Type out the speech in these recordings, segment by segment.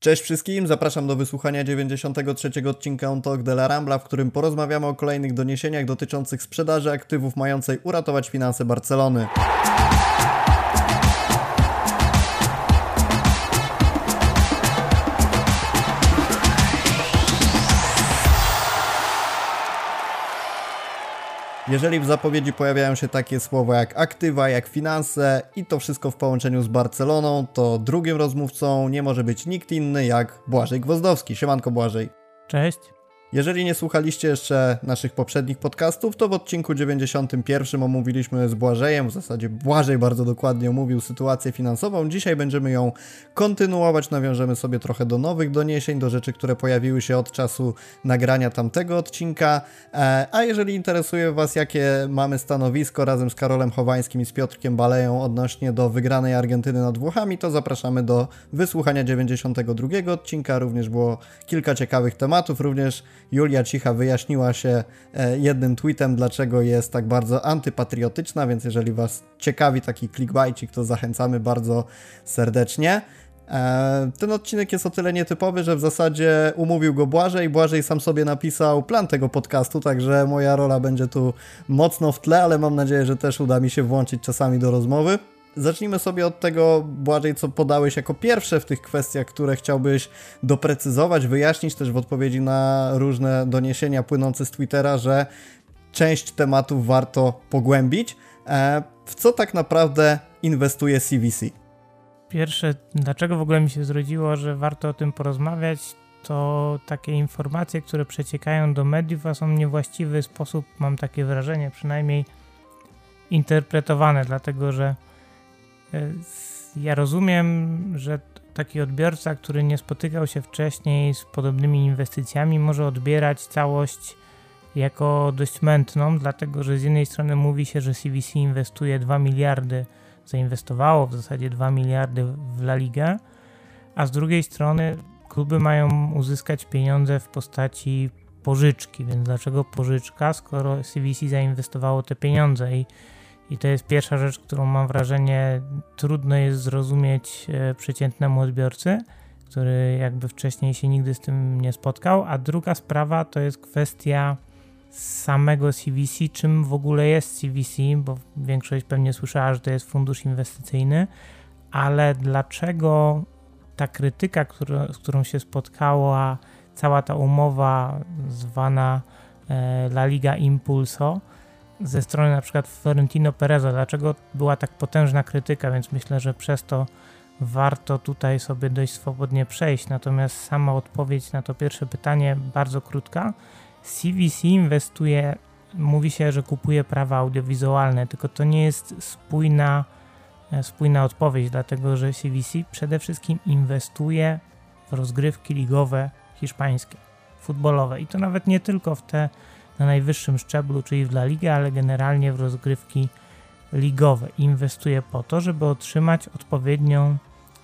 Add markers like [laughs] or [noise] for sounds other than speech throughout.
Cześć wszystkim, zapraszam do wysłuchania 93 odcinka On Talk de la Rambla, w którym porozmawiamy o kolejnych doniesieniach dotyczących sprzedaży aktywów mającej uratować finanse Barcelony. Jeżeli w zapowiedzi pojawiają się takie słowa jak aktywa, jak finanse i to wszystko w połączeniu z Barceloną, to drugim rozmówcą nie może być nikt inny jak Błażej Gwozdowski. Siemanko Błażej. Cześć. Jeżeli nie słuchaliście jeszcze naszych poprzednich podcastów, to w odcinku 91 omówiliśmy z Błażejem, w zasadzie Błażej bardzo dokładnie omówił sytuację finansową. Dzisiaj będziemy ją kontynuować, nawiążemy sobie trochę do nowych doniesień, do rzeczy, które pojawiły się od czasu nagrania tamtego odcinka. E, a jeżeli interesuje Was, jakie mamy stanowisko razem z Karolem Chowańskim i z Piotrkiem Baleją odnośnie do wygranej Argentyny nad Włochami, to zapraszamy do wysłuchania 92 odcinka. Również było kilka ciekawych tematów, również Julia Cicha wyjaśniła się e, jednym tweetem, dlaczego jest tak bardzo antypatriotyczna, więc jeżeli Was ciekawi taki clickbaitik, to zachęcamy bardzo serdecznie. E, ten odcinek jest o tyle nietypowy, że w zasadzie umówił go Błażej. Błażej sam sobie napisał plan tego podcastu, także moja rola będzie tu mocno w tle, ale mam nadzieję, że też uda mi się włączyć czasami do rozmowy. Zacznijmy sobie od tego, Błażej, co podałeś jako pierwsze w tych kwestiach, które chciałbyś doprecyzować, wyjaśnić też w odpowiedzi na różne doniesienia płynące z Twittera, że część tematów warto pogłębić. E, w co tak naprawdę inwestuje CVC? Pierwsze, dlaczego w ogóle mi się zrodziło, że warto o tym porozmawiać, to takie informacje, które przeciekają do mediów, a są w niewłaściwy sposób, mam takie wrażenie, przynajmniej interpretowane, dlatego że ja rozumiem, że taki odbiorca, który nie spotykał się wcześniej z podobnymi inwestycjami, może odbierać całość jako dość mętną, dlatego że z jednej strony mówi się, że CVC inwestuje 2 miliardy, zainwestowało w zasadzie 2 miliardy w La Liga, a z drugiej strony kluby mają uzyskać pieniądze w postaci pożyczki, więc dlaczego pożyczka, skoro CVC zainwestowało te pieniądze? I i to jest pierwsza rzecz, którą mam wrażenie trudno jest zrozumieć e, przeciętnemu odbiorcy, który jakby wcześniej się nigdy z tym nie spotkał. A druga sprawa to jest kwestia samego CVC, czym w ogóle jest CVC, bo większość pewnie słyszała, że to jest fundusz inwestycyjny, ale dlaczego ta krytyka, która, z którą się spotkała cała ta umowa zwana e, La Liga Impulso, ze strony na przykład Florentino Pereza, dlaczego była tak potężna krytyka, więc myślę, że przez to warto tutaj sobie dość swobodnie przejść. Natomiast sama odpowiedź na to pierwsze pytanie bardzo krótka. CVC inwestuje, mówi się, że kupuje prawa audiowizualne, tylko to nie jest spójna, e, spójna odpowiedź, dlatego że CVC przede wszystkim inwestuje w rozgrywki ligowe hiszpańskie, futbolowe i to nawet nie tylko w te na najwyższym szczeblu, czyli w La Liga, ale generalnie w rozgrywki ligowe. Inwestuje po to, żeby otrzymać odpowiednią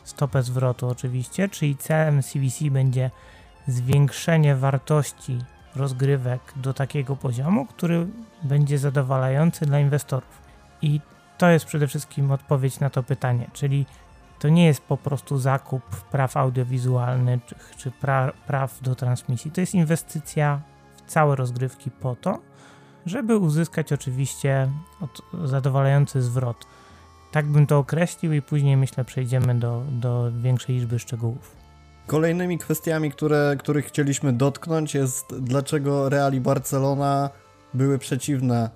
stopę zwrotu oczywiście, czyli celem CVC będzie zwiększenie wartości rozgrywek do takiego poziomu, który będzie zadowalający dla inwestorów. I to jest przede wszystkim odpowiedź na to pytanie, czyli to nie jest po prostu zakup praw audiowizualnych czy, pra, praw do transmisji, to jest inwestycja całe rozgrywki po to, żeby uzyskać oczywiście zadowalający zwrot. Tak bym to określił i później myślę przejdziemy do, do większej liczby szczegółów. Kolejnymi kwestiami, które, których chcieliśmy dotknąć jest dlaczego Real i Barcelona były przeciwne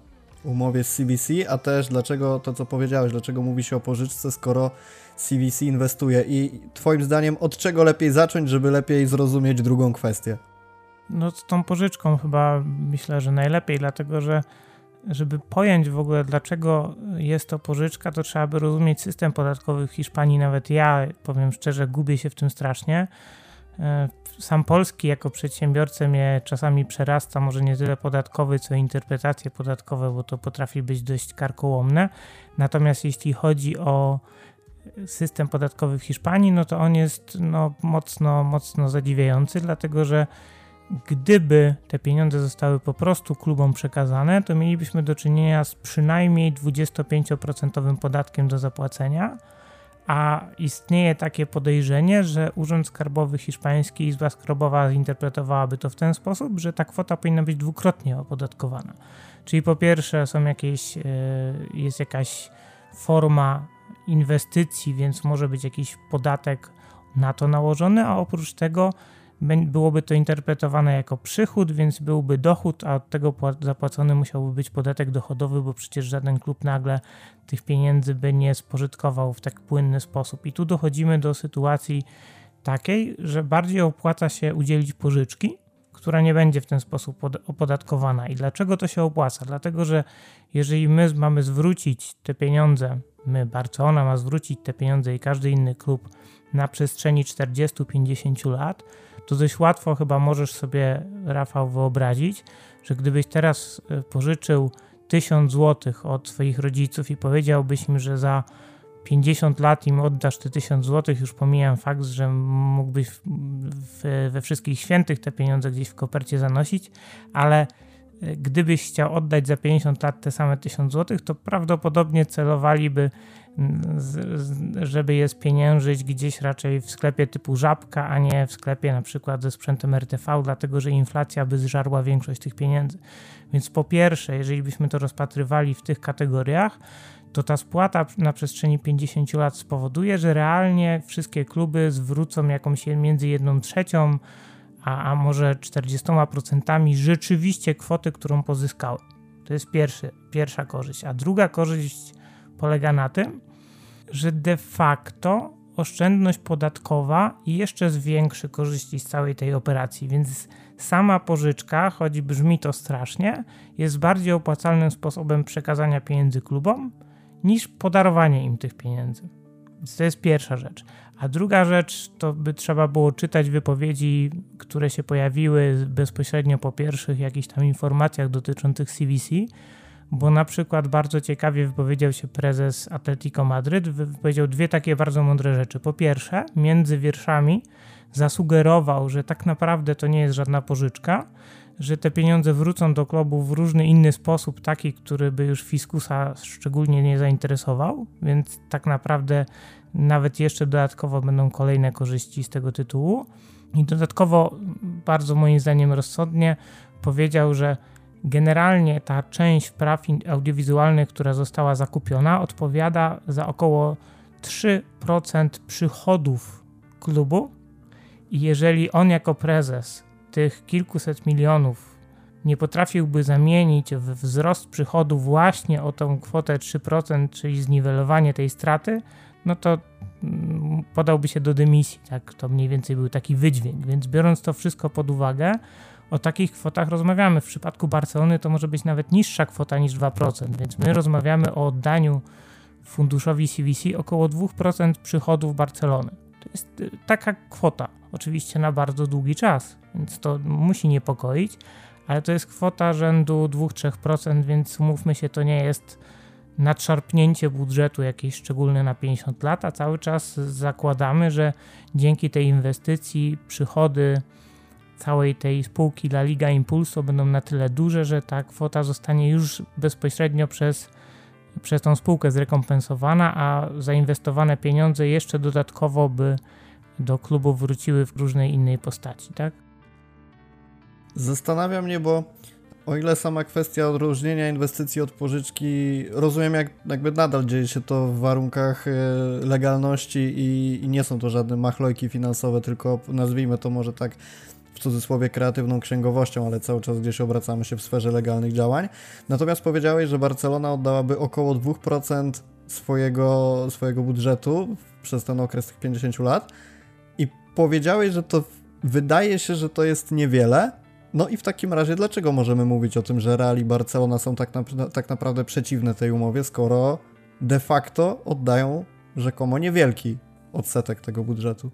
umowie z CBC, a też dlaczego to, co powiedziałeś, dlaczego mówi się o pożyczce, skoro CVC inwestuje i twoim zdaniem od czego lepiej zacząć, żeby lepiej zrozumieć drugą kwestię? No z tą pożyczką chyba myślę, że najlepiej, dlatego że żeby pojąć w ogóle dlaczego jest to pożyczka, to trzeba by rozumieć system podatkowy w Hiszpanii. Nawet ja, powiem szczerze, gubię się w tym strasznie. E, sam polski jako przedsiębiorcę mnie czasami przerasta, może nie tyle podatkowy, co interpretacje podatkowe, bo to potrafi być dość karkołomne. Natomiast jeśli chodzi o system podatkowy w Hiszpanii, no to on jest no, mocno, mocno zadziwiający, dlatego że gdyby te pieniądze zostały po prostu klubom przekazane, to mielibyśmy do czynienia z przynajmniej 25% podatkiem do zapłacenia, a istnieje takie podejrzenie, że Urząd Skarbowy Hiszpański Izba Skarbowa zinterpretowałaby to w ten sposób, że ta kwota powinna być dwukrotnie opodatkowana. Czyli po pierwsze są jakieś, e, jest jakaś forma inwestycji, więc może być jakiś podatek na to nałożony, a oprócz tego byłoby to interpretowane jako przychód, więc byłby dochód, a od tego zapłacony musiałby być podatek dochodowy, bo przecież żaden klub nagle tych pieniędzy by nie spożytkował w tak płynny sposób. I tu dochodzimy do sytuacji takiej, że bardziej opłaca się udzielić pożyczki, która nie będzie w ten sposób opodatkowana. I dlaczego to się opłaca? Dlatego, że jeżeli my mamy zwrócić te pieniądze, my, Barcelona ma zwrócić te pieniądze i każdy inny klub na przestrzeni 40-50 lat, to dość łatwo chyba możesz sobie, Rafał, wyobrazić, że gdybyś teraz e, pożyczył 1000 zł od swoich rodziców i powiedziałbyś im, że za 50 lat im oddasz te 1000 zł, już pomijam fakt, że mógłbyś w, w, we wszystkich świętych te pieniądze gdzieś w kopercie zanosić, ale e, gdybyś chciał oddać za 50 lat te same 1000 zł, to prawdopodobnie celowaliby żeby je spieniężyć gdzieś raczej w sklepie typu żabka, a nie w sklepie na przykład ze sprzętem RTV, dlatego że inflacja by zżarła większość tych pieniędzy. Więc po pierwsze, jeżeli byśmy to rozpatrywali w tych kategoriach, to ta spłata na przestrzeni 50 lat spowoduje, że realnie wszystkie kluby zwrócą jakąś między 1 trzecią, a, a może 40% rzeczywiście kwoty, którą pozyskały. To jest pierwszy, pierwsza korzyść. A druga korzyść polega na tym, że de facto oszczędność podatkowa jeszcze zwiększy korzyści z całej tej operacji, więc sama pożyczka, choć brzmi to strasznie, jest bardziej opłacalnym sposobem przekazania pieniędzy klubom niż podarowanie im tych pieniędzy. Więc to jest pierwsza rzecz. A druga rzecz to by trzeba było czytać wypowiedzi, które się pojawiły bezpośrednio po pierwszych jakichś tam informacjach dotyczących CVC, bo na przykład bardzo ciekawie wypowiedział się prezes Atletico Madryt, wypowiedział dwie takie bardzo mądre rzeczy. Po pierwsze, między wierszami zasugerował, że tak naprawdę to nie jest żadna pożyczka, że te pieniądze wrócą do klubu w różny inny sposób, taki, który by już fiskusa szczególnie nie zainteresował, więc tak naprawdę nawet jeszcze dodatkowo będą kolejne korzyści z tego tytułu. I dodatkowo, bardzo moim zdaniem rozsądnie, powiedział, że Generalnie ta część praw audiowizualnych, która została zakupiona, odpowiada za około 3% przychodów klubu. I jeżeli on jako prezes tych kilkuset milionów nie potrafiłby zamienić w wzrost przychodów właśnie o tą kwotę 3%, czyli zniwelowanie tej straty, no to mm, podałby się do dymisji. Tak? To mniej więcej był taki wydźwięk. Więc biorąc to wszystko pod uwagę, o takich kwotach rozmawiamy. W przypadku Barcelony to może być nawet niższa kwota niż 2%, więc my rozmawiamy o oddaniu funduszowi CVC około 2% przychodów Barcelony. To jest y, taka kwota, oczywiście na bardzo długi czas, więc to musi niepokoić, ale to jest kwota rzędu 2-3%, więc umówmy się, to nie jest nadszarpnięcie budżetu jakieś szczególne na 50 lat, a cały czas zakładamy, że dzięki tej inwestycji przychody całej tej spółki La Liga Impulso będą na tyle duże, że ta kwota zostanie już bezpośrednio przez, przez tą spółkę zrekompensowana, a zainwestowane pieniądze jeszcze dodatkowo by do klubu wróciły w różnej innej postaci, tak? Zastanawia mnie, bo o ile sama kwestia odróżnienia inwestycji od pożyczki, rozumiem jak jakby nadal dzieje się to w warunkach e, legalności i, i nie są to żadne machlojki finansowe, tylko nazwijmy to może tak cudzysłowie kreatywną księgowością, ale cały czas gdzieś obracamy się w sferze legalnych działań. Natomiast powiedziałeś, że Barcelona oddałaby około 2% swojego, swojego budżetu przez ten okres tych 50 lat i powiedziałeś, że to wydaje się, że to jest niewiele. No i w takim razie dlaczego możemy mówić o tym, że Real i Barcelona są tak, na, tak naprawdę przeciwne tej umowie, skoro de facto oddają rzekomo niewielki odsetek tego budżetu?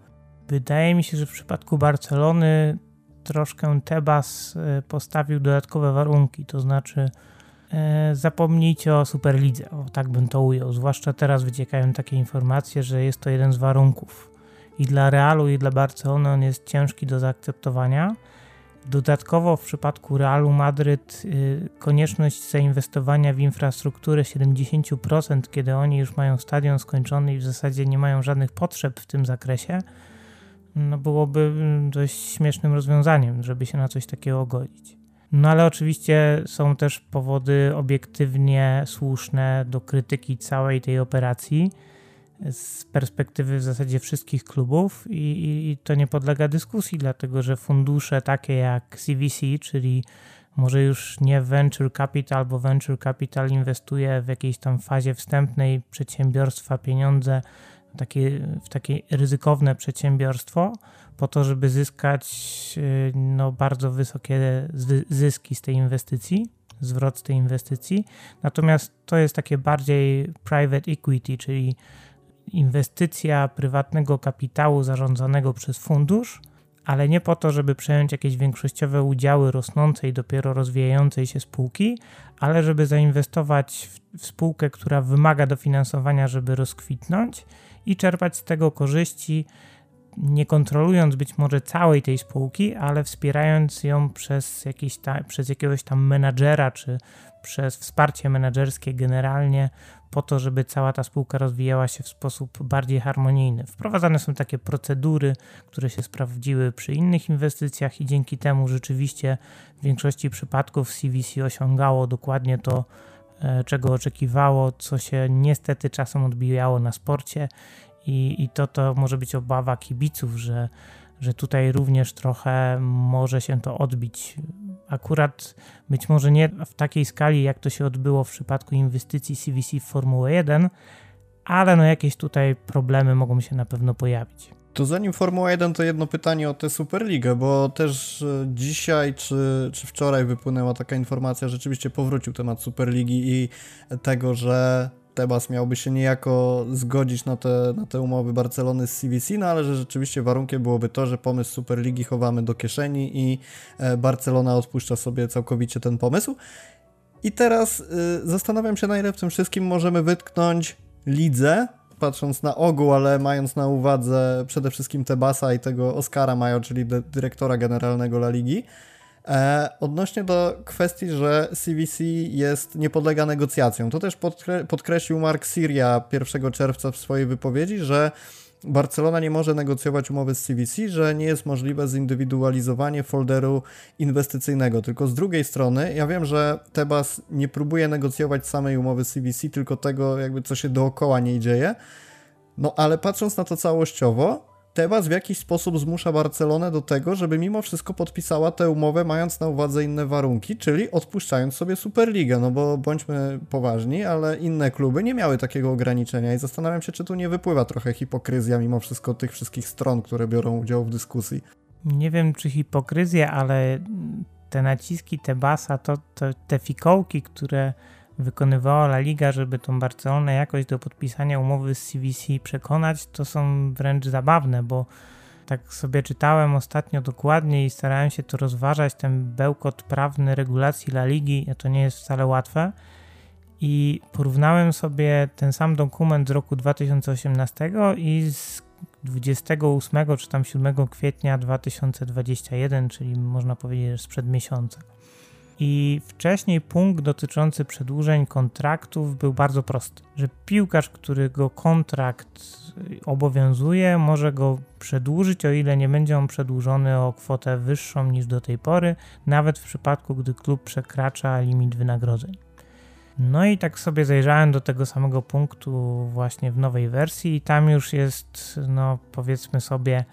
Wydaje mi się, że w przypadku Barcelony troszkę Tebas e, postawił dodatkowe warunki, to znaczy e, zapomnijcie o Superlidze, o tak bym to ujął. Zwłaszcza teraz wyciekają takie informacje, że jest to jeden z warunków. I dla Realu, i dla Barcelony on jest ciężki do zaakceptowania. Dodatkowo w przypadku Realu Madryt y, konieczność zainwestowania w infrastrukturę 70%, kiedy oni już mają stadion skończony i w zasadzie nie mają żadnych potrzeb w tym zakresie, no byłoby mm, dość śmiesznym rozwiązaniem, żeby się na coś takiego godzić. No ale oczywiście są też powody obiektywnie słuszne do krytyki całej tej operacji z perspektywy w zasadzie wszystkich klubów i, i, to nie podlega dyskusji, dlatego że fundusze takie jak CVC, czyli może już nie venture capital, bo venture capital inwestuje w jakiejś tam fazie wstępnej przedsiębiorstwa pieniądze takie, w takie ryzykowne przedsiębiorstwo, po to, żeby zyskać y, no, bardzo wysokie zyski z tej inwestycji, zwrot z tej inwestycji. Natomiast to jest takie bardziej private equity, czyli inwestycja prywatnego kapitału zarządzanego przez fundusz, ale nie po to, żeby przejąć jakieś większościowe udziały rosnącej, dopiero rozwijającej się spółki, ale żeby zainwestować w, w spółkę, która wymaga dofinansowania, żeby rozkwitnąć i czerpać z tego korzyści, nie kontrolując być może całej tej spółki, ale wspierając ją przez, jakiś ta, przez jakiegoś tam menadżera, czy przez wsparcie menedżerskie generalnie, po to, żeby cała ta spółka rozwijała się w sposób bardziej harmonijny. Wprowadzane są takie procedury, które się sprawdziły przy innych inwestycjach i dzięki temu rzeczywiście w większości przypadków CVC osiągało dokładnie to, czego oczekiwało, co się niestety czasem odbijało na sporcie i, i to, to może być obawa kibiców, że, że tutaj również trochę może się to odbić. Akurat być może nie w takiej skali, jak to się odbyło w przypadku inwestycji CVC w Formułę 1, ale no jakieś tutaj problemy mogą się na pewno pojawić. To zanim Formuła 1, to jedno pytanie o tę Superligę, bo też e, dzisiaj czy, czy wczoraj wypłynęła taka informacja, rzeczywiście powrócił temat Superligi i tego, że Tebas miałby się niejako zgodzić na te, na te umowy Barcelony z CVC, no ale że rzeczywiście warunkiem byłoby to, że pomysł Superligi chowamy do kieszeni i e, Barcelona odpuszcza sobie całkowicie ten pomysł. I teraz y, zastanawiam się, na ile w tym wszystkim możemy wytknąć lidze, patrząc na ogół, ale mając na uwadze przede wszystkim Tebasa i tego Oscara Majo, czyli dyrektora generalnego La Ligi. E, odnośnie do kwestii, że CVC jest, nie podlega negocjacjom, to też podkre podkreślił Mark Syria 1 czerwca w swojej wypowiedzi, że Barcelona nie może negocjować umowy z CVC, że nie jest możliwe zindywidualizowanie folderu inwestycyjnego. Tylko z drugiej strony, ja wiem, że Tebas nie próbuje negocjować samej umowy z CVC, tylko tego, jakby co się dookoła nie dzieje. No ale patrząc na to całościowo, Tebas w jakiś sposób zmusza Barcelonę do tego, żeby mimo wszystko podpisała tę umowę, mając na uwadze inne warunki, czyli odpuszczając sobie Superligę, no bo bądźmy poważni, ale inne kluby nie miały takiego ograniczenia i zastanawiam się, czy tu nie wypływa trochę hipokryzja mimo wszystko tych wszystkich stron, które biorą udział w dyskusji. Nie wiem, czy hipokryzja, ale te naciski Tebasa, to, to te fikołki, które wykonywała La Liga, żeby tą Barcelonę jakoś do podpisania umowy z CVC przekonać, to są wręcz zabawne, bo tak sobie czytałem ostatnio dokładnie i starałem się to rozważać, ten bełkot prawny regulacji La Ligi, to nie jest wcale łatwe. I porównałem sobie ten sam dokument z roku 2018 i z 28 czy tam 7 kwietnia 2021, czyli można powiedzieć, że sprzed miesiąca. I wcześniej punkt dotyczący przedłużeń kontraktów był bardzo prosty, że piłkarz, którego kontrakt obowiązuje, może go przedłużyć, o ile nie będzie on przedłużony o kwotę wyższą niż do tej pory, nawet w przypadku, gdy klub przekracza limit wynagrodzeń. No i tak sobie zajrzałem do tego samego punktu właśnie w nowej wersji i tam już jest, no powiedzmy sobie,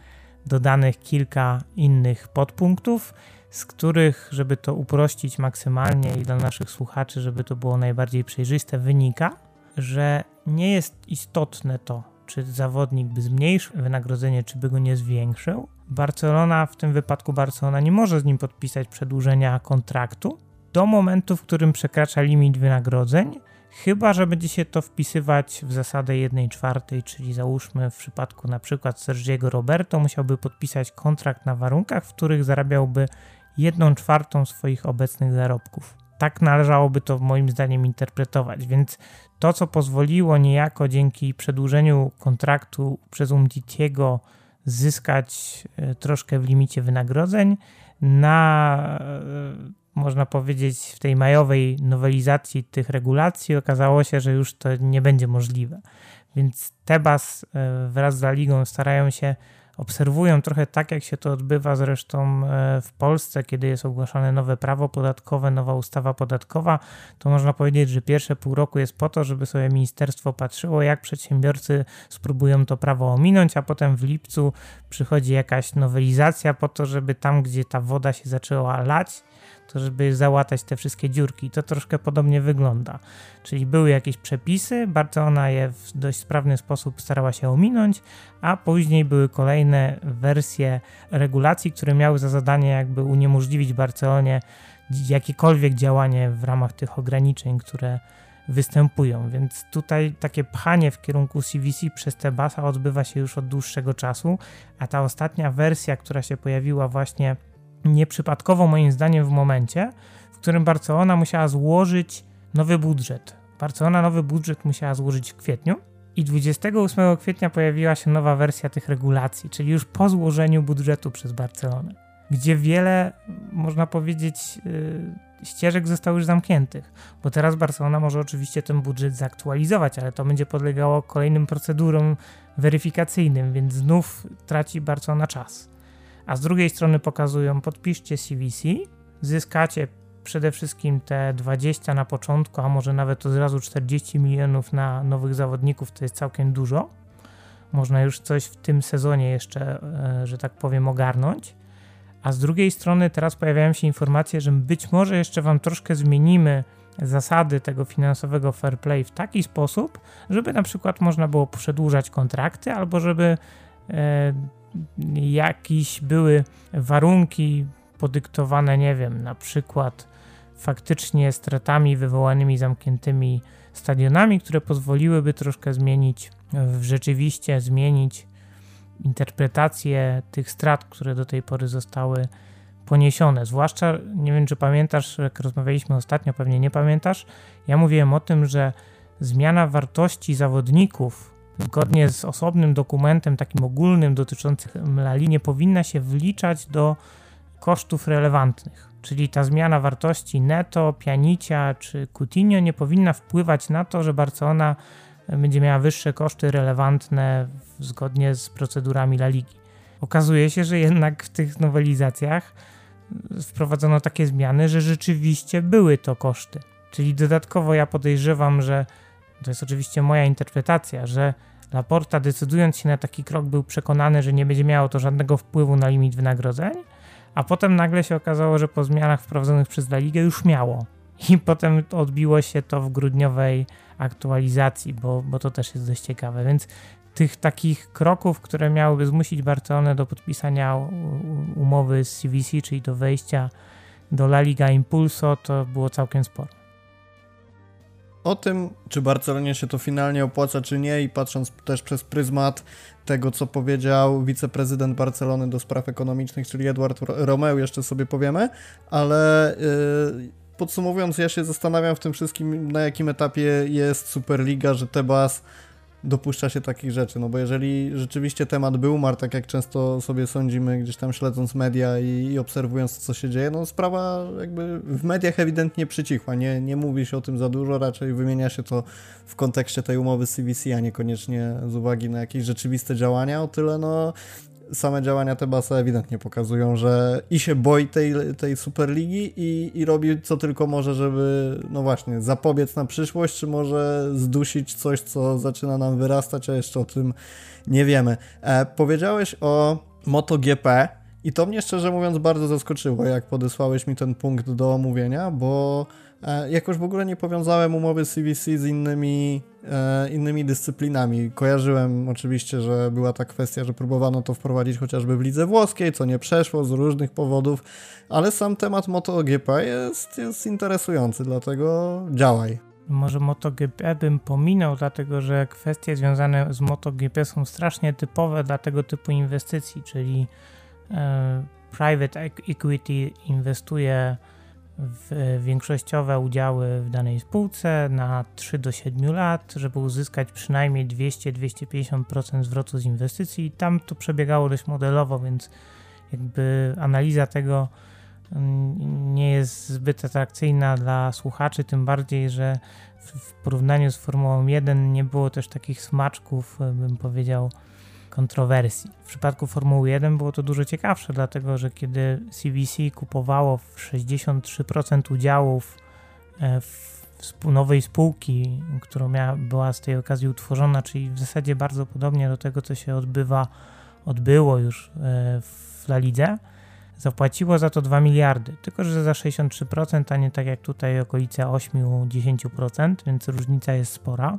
dodanych kilka innych podpunktów z których, żeby to uprościć maksymalnie i dla naszych słuchaczy, żeby to było najbardziej przejrzyste, wynika, że nie jest istotne to, czy zawodnik by zmniejszył wynagrodzenie, czy by go nie zwiększył. Barcelona, w tym wypadku Barcelona, nie może z nim podpisać przedłużenia kontraktu do momentu, w którym przekracza limit wynagrodzeń, chyba że będzie się to wpisywać w zasadę 1 czwartej, czyli załóżmy w przypadku na przykład Sergiego Roberto musiałby podpisać kontrakt na warunkach, w których zarabiałby jedną czwartą swoich obecnych zarobków. Tak należałoby to moim zdaniem interpretować, więc to, co pozwoliło niejako dzięki przedłużeniu kontraktu przez Umtitiego zyskać e, troszkę w limicie wynagrodzeń, na, można powiedzieć, w tej majowej nowelizacji tych regulacji okazało się, że już to nie będzie możliwe. Więc Tebas wraz z Ligą starają się obserwują trochę tak, jak się to odbywa zresztą e, w Polsce, kiedy jest ogłaszane nowe prawo podatkowe, nowa ustawa podatkowa, to można powiedzieć, że pierwsze pół roku jest po to, żeby sobie ministerstwo patrzyło, jak przedsiębiorcy spróbują to prawo ominąć, a potem w lipcu przychodzi jakaś nowelizacja po to, żeby tam, gdzie ta woda się zaczęła lać, to żeby załatać te wszystkie dziurki. To troszkę podobnie wygląda. Czyli były jakieś przepisy, bardzo ona je w dość sprawny sposób starała się ominąć, a później były kolejne wersje regulacji, które miały za zadanie jakby uniemożliwić Barcelonie jakiekolwiek działanie w ramach tych ograniczeń, które występują. Więc tutaj takie pchanie w kierunku CVC przez te basa odbywa się już od dłuższego czasu, a ta ostatnia wersja, która się pojawiła właśnie nieprzypadkowo moim zdaniem w momencie, w którym Barcelona musiała złożyć nowy budżet. Barcelona nowy budżet musiała złożyć w kwietniu i 28 kwietnia pojawiła się nowa wersja tych regulacji, czyli już po złożeniu budżetu przez Barcelonę, gdzie wiele, można powiedzieć, yy, ścieżek zostało już zamkniętych, bo teraz Barcelona może oczywiście ten budżet zaktualizować, ale to będzie podlegało kolejnym procedurom weryfikacyjnym, więc znów traci Barcelona czas a z drugiej strony pokazują podpiszcie CVC, zyskacie przede wszystkim te 20 na początku, a może nawet od razu 40 milionów na nowych zawodników, to jest całkiem dużo. Można już coś w tym sezonie jeszcze, e, że tak powiem, ogarnąć. A z drugiej strony teraz pojawiają się informacje, że być może jeszcze Wam troszkę zmienimy zasady tego finansowego fair play w taki sposób, żeby na przykład można było przedłużać kontrakty, albo żeby e, jakieś były warunki podyktowane, nie wiem, na przykład faktycznie stratami wywołanymi zamkniętymi stadionami, które pozwoliłyby troszkę zmienić, rzeczywiście zmienić interpretację tych strat, które do tej pory zostały poniesione. Zwłaszcza, nie wiem czy pamiętasz, jak rozmawialiśmy ostatnio, pewnie nie pamiętasz, ja mówiłem o tym, że zmiana wartości zawodników zgodnie z osobnym dokumentem, takim ogólnym dotyczącym Lali, nie powinna się wliczać do kosztów relevantnych. Czyli ta zmiana wartości netto, pianicia czy Coutinho nie powinna wpływać na to, że Barcelona będzie miała wyższe koszty relevantne zgodnie z procedurami La Ligi. Okazuje się, że jednak w tych nowelizacjach wprowadzono takie zmiany, że rzeczywiście były to koszty. Czyli dodatkowo ja podejrzewam, że to jest oczywiście moja interpretacja, że Laporta decydując się na taki krok był przekonany, że nie będzie miało to żadnego wpływu na limit wynagrodzeń, a potem nagle się okazało, że po zmianach wprowadzonych przez La Ligę już miało. I potem odbiło się to w grudniowej aktualizacji, bo, bo to też jest dość ciekawe. Więc tych takich kroków, które miałyby zmusić Barcelonę do podpisania umowy z CVC, czyli do wejścia do La Liga Impulso, to było całkiem sporo. O tym, czy Barcelonie się to finalnie opłaca, czy nie, i patrząc też przez pryzmat tego, co powiedział wiceprezydent Barcelony do spraw ekonomicznych, czyli Eduard Romeu, jeszcze sobie powiemy, ale yy, podsumowując, ja się zastanawiam w tym wszystkim, na jakim etapie jest Superliga, że Tebas dopuszcza się takich rzeczy, no bo jeżeli rzeczywiście temat był umarł, tak jak często sobie sądzimy, gdzieś tam śledząc media i, i obserwując co się dzieje, no sprawa jakby w mediach ewidentnie przycichła, nie, nie mówi się o tym za dużo, raczej wymienia się to w kontekście tej umowy CVC, a niekoniecznie z uwagi na jakieś rzeczywiste działania, o tyle no same działania Tebasa ewidentnie pokazują, że i się boi tej, tej Superligi i, i robi co tylko może, żeby, no właśnie, zapobiec na przyszłość, czy może zdusić coś, co zaczyna nam wyrastać, a jeszcze o tym nie wiemy. E, powiedziałeś o MotoGP i to mnie szczerze mówiąc bardzo zaskoczyło, jak podesłałeś mi ten punkt do omówienia, bo jakoś w ogóle nie powiązałem umowy CVC z innymi, e, innymi dyscyplinami. Kojarzyłem oczywiście, że była ta kwestia, że próbowano to wprowadzić chociażby w lidze włoskiej, co nie przeszło z różnych powodów, ale sam temat MotoGP jest, jest interesujący, dlatego działaj. Może MotoGP bym pominął, dlatego że kwestie związane z MotoGP są strasznie typowe dla tego typu inwestycji, czyli e, private equity inwestuje większościowe udziały w danej spółce na 3 do 7 lat, żeby uzyskać przynajmniej 200-250% zwrotu z inwestycji. Tam to przebiegało dość modelowo, więc jakby analiza tego nie jest zbyt atrakcyjna dla słuchaczy, tym bardziej, że w porównaniu z Formułą 1 nie było też takich smaczków, bym powiedział, kontrowersji. W przypadku Formuły 1 było to dużo ciekawsze, dlatego że kiedy CVC kupowało 63% udziałów e, w nowej spółki, która miała, była z tej okazji utworzona, czyli w zasadzie bardzo podobnie do tego, co się odbywa, odbyło już e, w La Lidze, zapłaciło za to 2 miliardy, tylko że za 63%, a nie tak jak tutaj okolice 8-10%, więc różnica jest spora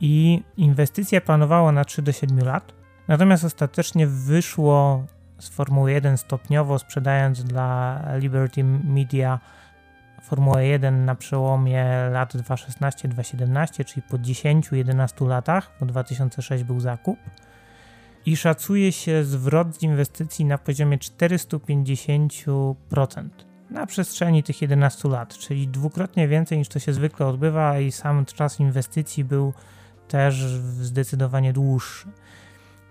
i inwestycje planowało na 3 do 7 lat. Natomiast ostatecznie wyszło z Formuły 1 stopniowo, sprzedając dla Liberty Media Formułę 1 na przełomie lat 2016-2017, czyli po 10-11 latach, bo 2006 był zakup. I szacuje się zwrot z inwestycji na poziomie 450% na przestrzeni tych 11 lat, czyli dwukrotnie więcej niż to się zwykle odbywa, i sam czas inwestycji był też zdecydowanie dłuższy.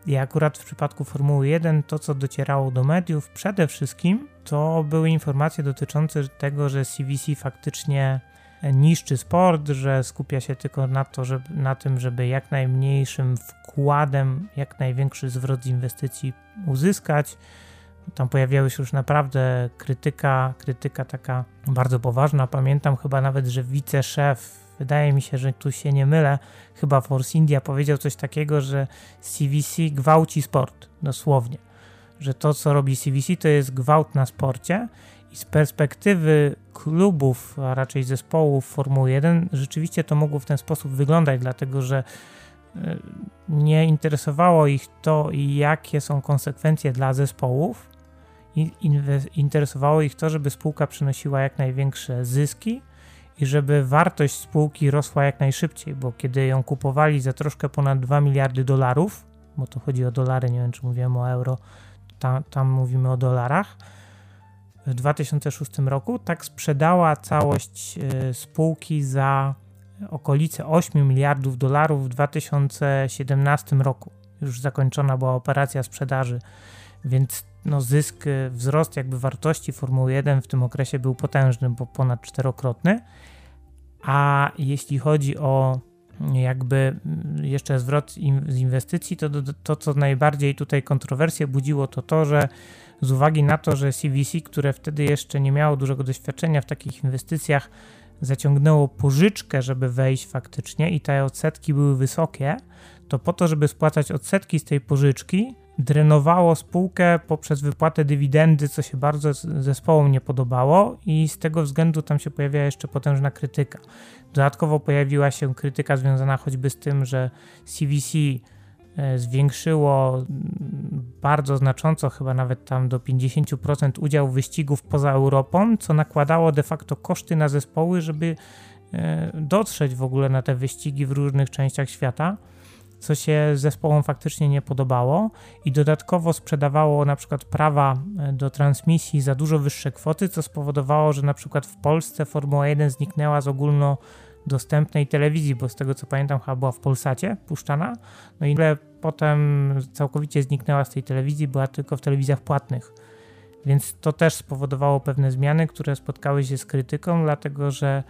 I akurat w przypadku Formuły 1 to, co docierało do mediów przede wszystkim, to były informacje dotyczące tego, że CVC faktycznie niszczy sport, że skupia się tylko na, to, żeby, na tym, żeby jak najmniejszym wkładem jak największy zwrot z inwestycji uzyskać. Tam pojawiały się już naprawdę krytyka, krytyka taka bardzo poważna. Pamiętam chyba nawet, że wiceszef wydaje mi się, że tu się nie mylę, chyba Force India powiedział coś takiego, że CVC gwałci sport, dosłownie. Że to, co robi CVC, to jest gwałt na sporcie i z perspektywy klubów, a raczej zespołów Formuły 1, rzeczywiście to mogło w ten sposób wyglądać, dlatego że e, nie interesowało ich to, jakie są konsekwencje dla zespołów. Interesowało ich to, żeby spółka przynosiła jak największe zyski, i żeby wartość spółki rosła jak najszybciej, bo kiedy ją kupowali za troszkę ponad 2 miliardy dolarów, bo to chodzi o dolary, nie wiem czy mówiłem o euro, tam, tam mówimy o dolarach, w 2006 roku, tak sprzedała całość e, spółki za okolice 8 miliardów dolarów w 2017 roku. Już zakończona była operacja sprzedaży, więc no zysk, wzrost jakby wartości Formuły 1 w tym okresie był potężny, bo ponad czterokrotny. A jeśli chodzi o jakby jeszcze zwrot z inwestycji, to, to, to co najbardziej tutaj kontrowersję budziło, to to, że z uwagi na to, że CVC, które wtedy jeszcze nie miało dużego doświadczenia w takich inwestycjach, zaciągnęło pożyczkę, żeby wejść faktycznie i te odsetki były wysokie, to po to, żeby spłacać odsetki z tej pożyczki, drenowało spółkę poprzez wypłatę dywidendy, co się bardzo zespołom nie podobało i z tego względu tam się pojawiła jeszcze potężna krytyka. Dodatkowo pojawiła się krytyka związana choćby z tym, że CVC e, zwiększyło bardzo znacząco, chyba nawet tam do 50% udział wyścigów poza Europą, co nakładało de facto koszty na zespoły, żeby e, dotrzeć w ogóle na te wyścigi w różnych częściach świata co się zespołom faktycznie nie podobało i dodatkowo sprzedawało na przykład prawa e, do transmisji za dużo wyższe kwoty, co spowodowało, że na przykład w Polsce Formuła 1 zniknęła z ogólnodostępnej telewizji, bo z tego co pamiętam chyba była w Polsacie puszczana, no i potem całkowicie zniknęła z tej telewizji, była tylko w telewizjach płatnych. Więc to też spowodowało pewne zmiany, które spotkały się z krytyką, dlatego że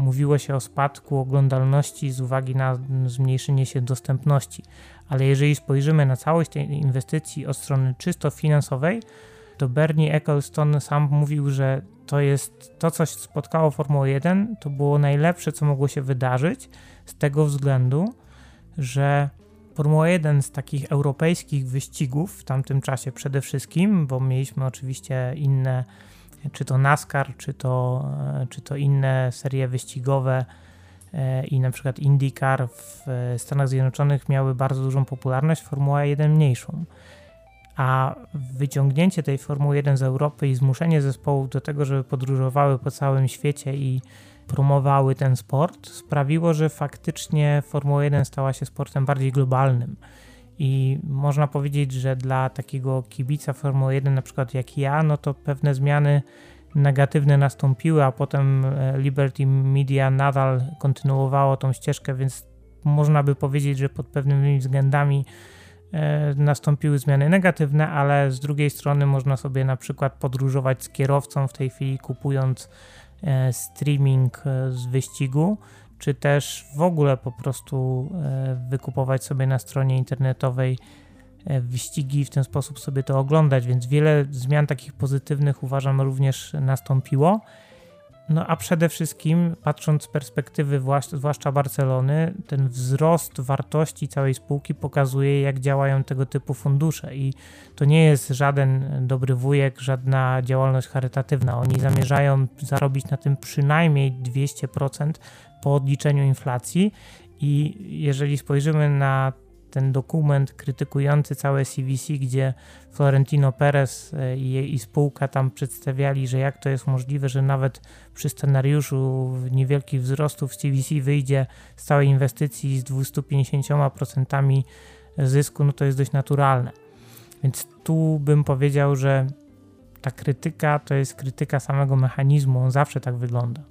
mówiło się o spadku oglądalności z uwagi na zmniejszenie się dostępności. Ale jeżeli spojrzymy na całość tej inwestycji od strony czysto finansowej, to Bernie Ecclestone sam mówił, że to jest to, co spotkało Formułę 1, to było najlepsze, co mogło się wydarzyć, z tego względu, że Formuła 1 z takich europejskich wyścigów w tamtym czasie przede wszystkim, bo mieliśmy oczywiście inne czy to NASCAR, czy to, e, czy to inne serie wyścigowe e, i na przykład IndyCar w Stanach Zjednoczonych miały bardzo dużą popularność, Formuła 1 mniejszą. A wyciągnięcie tej Formuły 1 z Europy i zmuszenie zespołów do tego, żeby podróżowały po całym świecie i promowały ten sport, sprawiło, że faktycznie Formuła 1 stała się sportem bardziej globalnym. I można powiedzieć, że dla takiego kibica Formuły 1, na przykład jak ja, no to pewne zmiany negatywne nastąpiły, a potem e, Liberty Media nadal kontynuowało tą ścieżkę, więc można by powiedzieć, że pod pewnymi względami e, nastąpiły zmiany negatywne, ale z drugiej strony można sobie na przykład podróżować z kierowcą w tej chwili kupując e, streaming z wyścigu, czy też w ogóle po prostu wykupować sobie na stronie internetowej wyścigi i w ten sposób sobie to oglądać, więc wiele zmian takich pozytywnych uważam również nastąpiło. No a przede wszystkim, patrząc z perspektywy zwłaszcza Barcelony, ten wzrost wartości całej spółki pokazuje, jak działają tego typu fundusze. I to nie jest żaden dobry wujek, żadna działalność charytatywna. Oni zamierzają zarobić na tym przynajmniej 200% po odliczeniu inflacji. I jeżeli spojrzymy na ten dokument krytykujący całe CVC, gdzie Florentino Perez e, i, i spółka tam przedstawiali, że jak to jest możliwe, że nawet przy scenariuszu niewielkich wzrostów CVC wyjdzie z całej inwestycji z 250% zysku, no to jest dość naturalne. Więc tu bym powiedział, że ta krytyka to jest krytyka samego mechanizmu, on zawsze tak wygląda.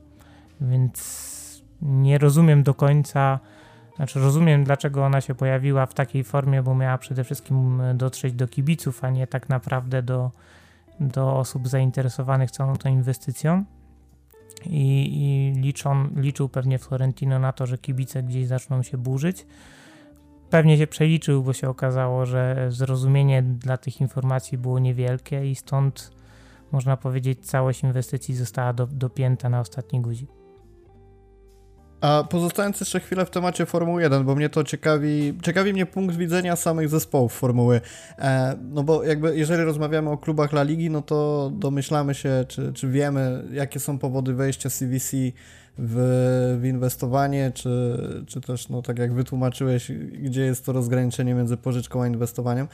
Więc nie rozumiem do końca znaczy rozumiem, dlaczego ona się pojawiła w takiej formie, bo miała przede wszystkim dotrzeć do kibiców, a nie tak naprawdę do, do osób zainteresowanych całą tą inwestycją. I, i liczą, liczył pewnie Florentino na to, że kibice gdzieś zaczną się burzyć. Pewnie się przeliczył, bo się okazało, że zrozumienie dla tych informacji było niewielkie i stąd można powiedzieć całość inwestycji została do, dopięta na ostatni guzik. A pozostając jeszcze chwilę w temacie Formuły 1, bo mnie to ciekawi, ciekawi mnie punkt widzenia samych zespołów Formuły. E, no bo jakby jeżeli rozmawiamy o klubach La Ligi, no to domyślamy się, czy, czy wiemy, jakie są powody wejścia CVC w, w inwestowanie, czy, czy też, no tak jak wytłumaczyłeś, gdzie jest to rozgraniczenie między pożyczką a inwestowaniem.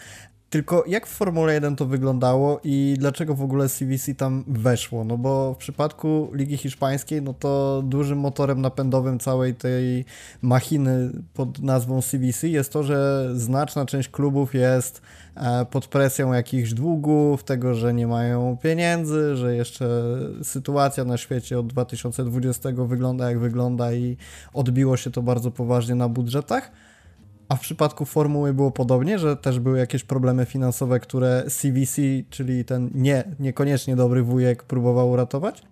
Tylko jak w Formule 1 to wyglądało i dlaczego w ogóle CVC tam weszło? No bo w przypadku Ligi Hiszpańskiej, no to dużym motorem napędowym całej tej machiny pod nazwą CVC jest to, że znaczna część klubów jest e, pod presją jakichś długów, tego, że nie mają pieniędzy, że jeszcze sytuacja na świecie od 2020 wygląda jak wygląda i odbiło się to bardzo poważnie na budżetach. A w przypadku formuły było podobnie, że też były jakieś problemy finansowe, które CVC, czyli ten nie, niekoniecznie dobry wujek, próbował uratować?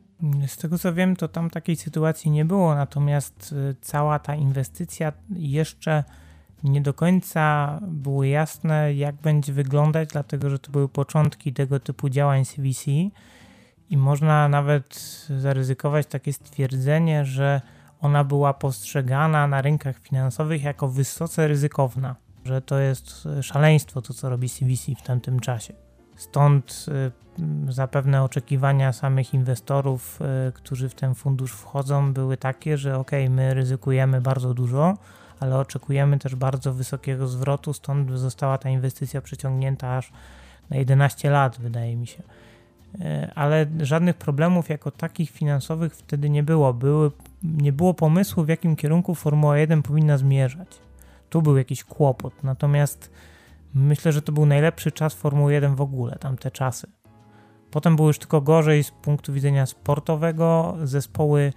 Z tego co wiem, to tam takiej sytuacji nie było, natomiast y, cała ta inwestycja jeszcze nie do końca było jasne, jak będzie wyglądać, dlatego że to były początki tego typu działań CVC i można nawet zaryzykować takie stwierdzenie, że ona była postrzegana na rynkach finansowych jako wysoce ryzykowna, że to jest szaleństwo to, co robi CVC w tamtym czasie. Stąd y, zapewne oczekiwania samych inwestorów, y, którzy w ten fundusz wchodzą, były takie, że ok, my ryzykujemy bardzo dużo, ale oczekujemy też bardzo wysokiego zwrotu, stąd została ta inwestycja przeciągnięta aż na 11 lat, wydaje mi się. Y, ale żadnych problemów jako takich finansowych wtedy nie było. Były nie było pomysłu, w jakim kierunku Formuła 1 powinna zmierzać. Tu był jakiś kłopot, natomiast myślę, że to był najlepszy czas Formuły 1 w ogóle, tamte czasy. Potem było już tylko gorzej z punktu widzenia sportowego. Zespoły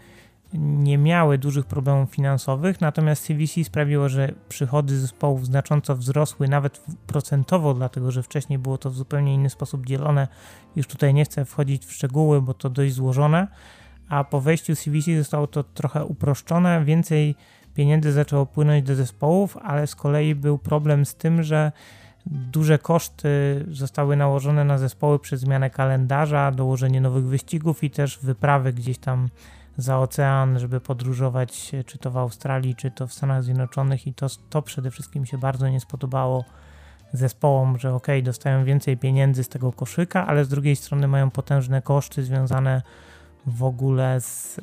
nie miały dużych problemów finansowych, natomiast CVC sprawiło, że przychody zespołów znacząco wzrosły, nawet procentowo, dlatego że wcześniej było to w zupełnie inny sposób dzielone. Już tutaj nie chcę wchodzić w szczegóły, bo to dość złożone a po wejściu CVC zostało to trochę uproszczone, więcej pieniędzy zaczęło płynąć do zespołów, ale z kolei był problem z tym, że duże koszty zostały nałożone na zespoły przez zmianę kalendarza, dołożenie nowych wyścigów i też wyprawy gdzieś tam za ocean, żeby podróżować, czy to w Australii, czy to w Stanach Zjednoczonych, i to, to przede wszystkim się bardzo nie spodobało zespołom, że ok, dostają więcej pieniędzy z tego koszyka, ale z drugiej strony mają potężne koszty związane w ogóle z,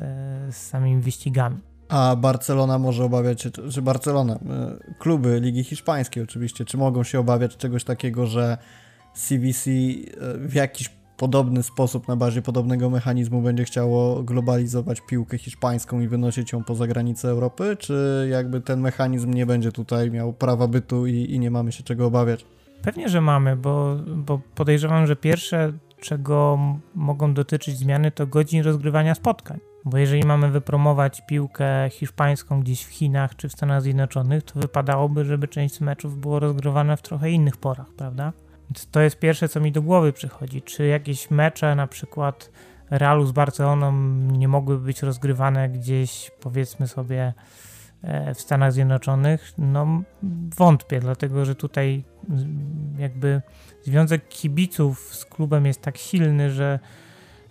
z samymi wyścigami. A Barcelona może obawiać się, czy Barcelona, e, kluby Ligi Hiszpańskiej oczywiście, czy mogą się obawiać czegoś takiego, że CVC e, w jakiś podobny sposób, na bazie podobnego mechanizmu będzie chciało globalizować piłkę hiszpańską i wynosić ją poza granice Europy, czy jakby ten mechanizm nie będzie tutaj miał prawa bytu i, i nie mamy się czego obawiać? Pewnie, że mamy, bo, bo podejrzewam, że pierwsze czego mogą dotyczyć zmiany, to godzin rozgrywania spotkań. Bo jeżeli mamy wypromować piłkę hiszpańską gdzieś w Chinach czy w Stanach Zjednoczonych, to wypadałoby, żeby część meczów było rozgrywane w trochę innych porach, prawda? To jest pierwsze, co mi do głowy przychodzi. Czy jakieś mecze, na przykład Realu z Barceloną, nie mogłyby być rozgrywane gdzieś, powiedzmy sobie, e, w Stanach Zjednoczonych? No, wątpię, dlatego że tutaj jakby związek kibiców z klubem jest tak silny, że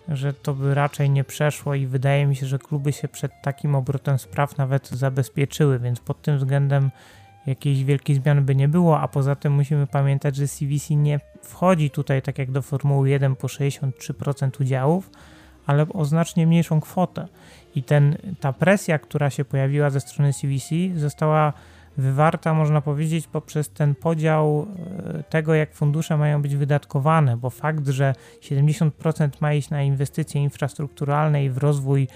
że to by raczej nie przeszło i wydaje mi się, że kluby się przed takim obrotem spraw nawet zabezpieczyły, więc pod tym względem jakiejś wielkiej zmiany by nie było, a poza tym musimy pamiętać, że CVC nie wchodzi tutaj tak jak do Formuły 1 po 63% udziałów, ale o znacznie mniejszą kwotę. I ten, ta presja, która się pojawiła ze strony CVC, została wywarta, można powiedzieć, poprzez ten podział e, tego, jak fundusze mają być wydatkowane, bo fakt, że 70% ma iść na inwestycje infrastrukturalne i w rozwój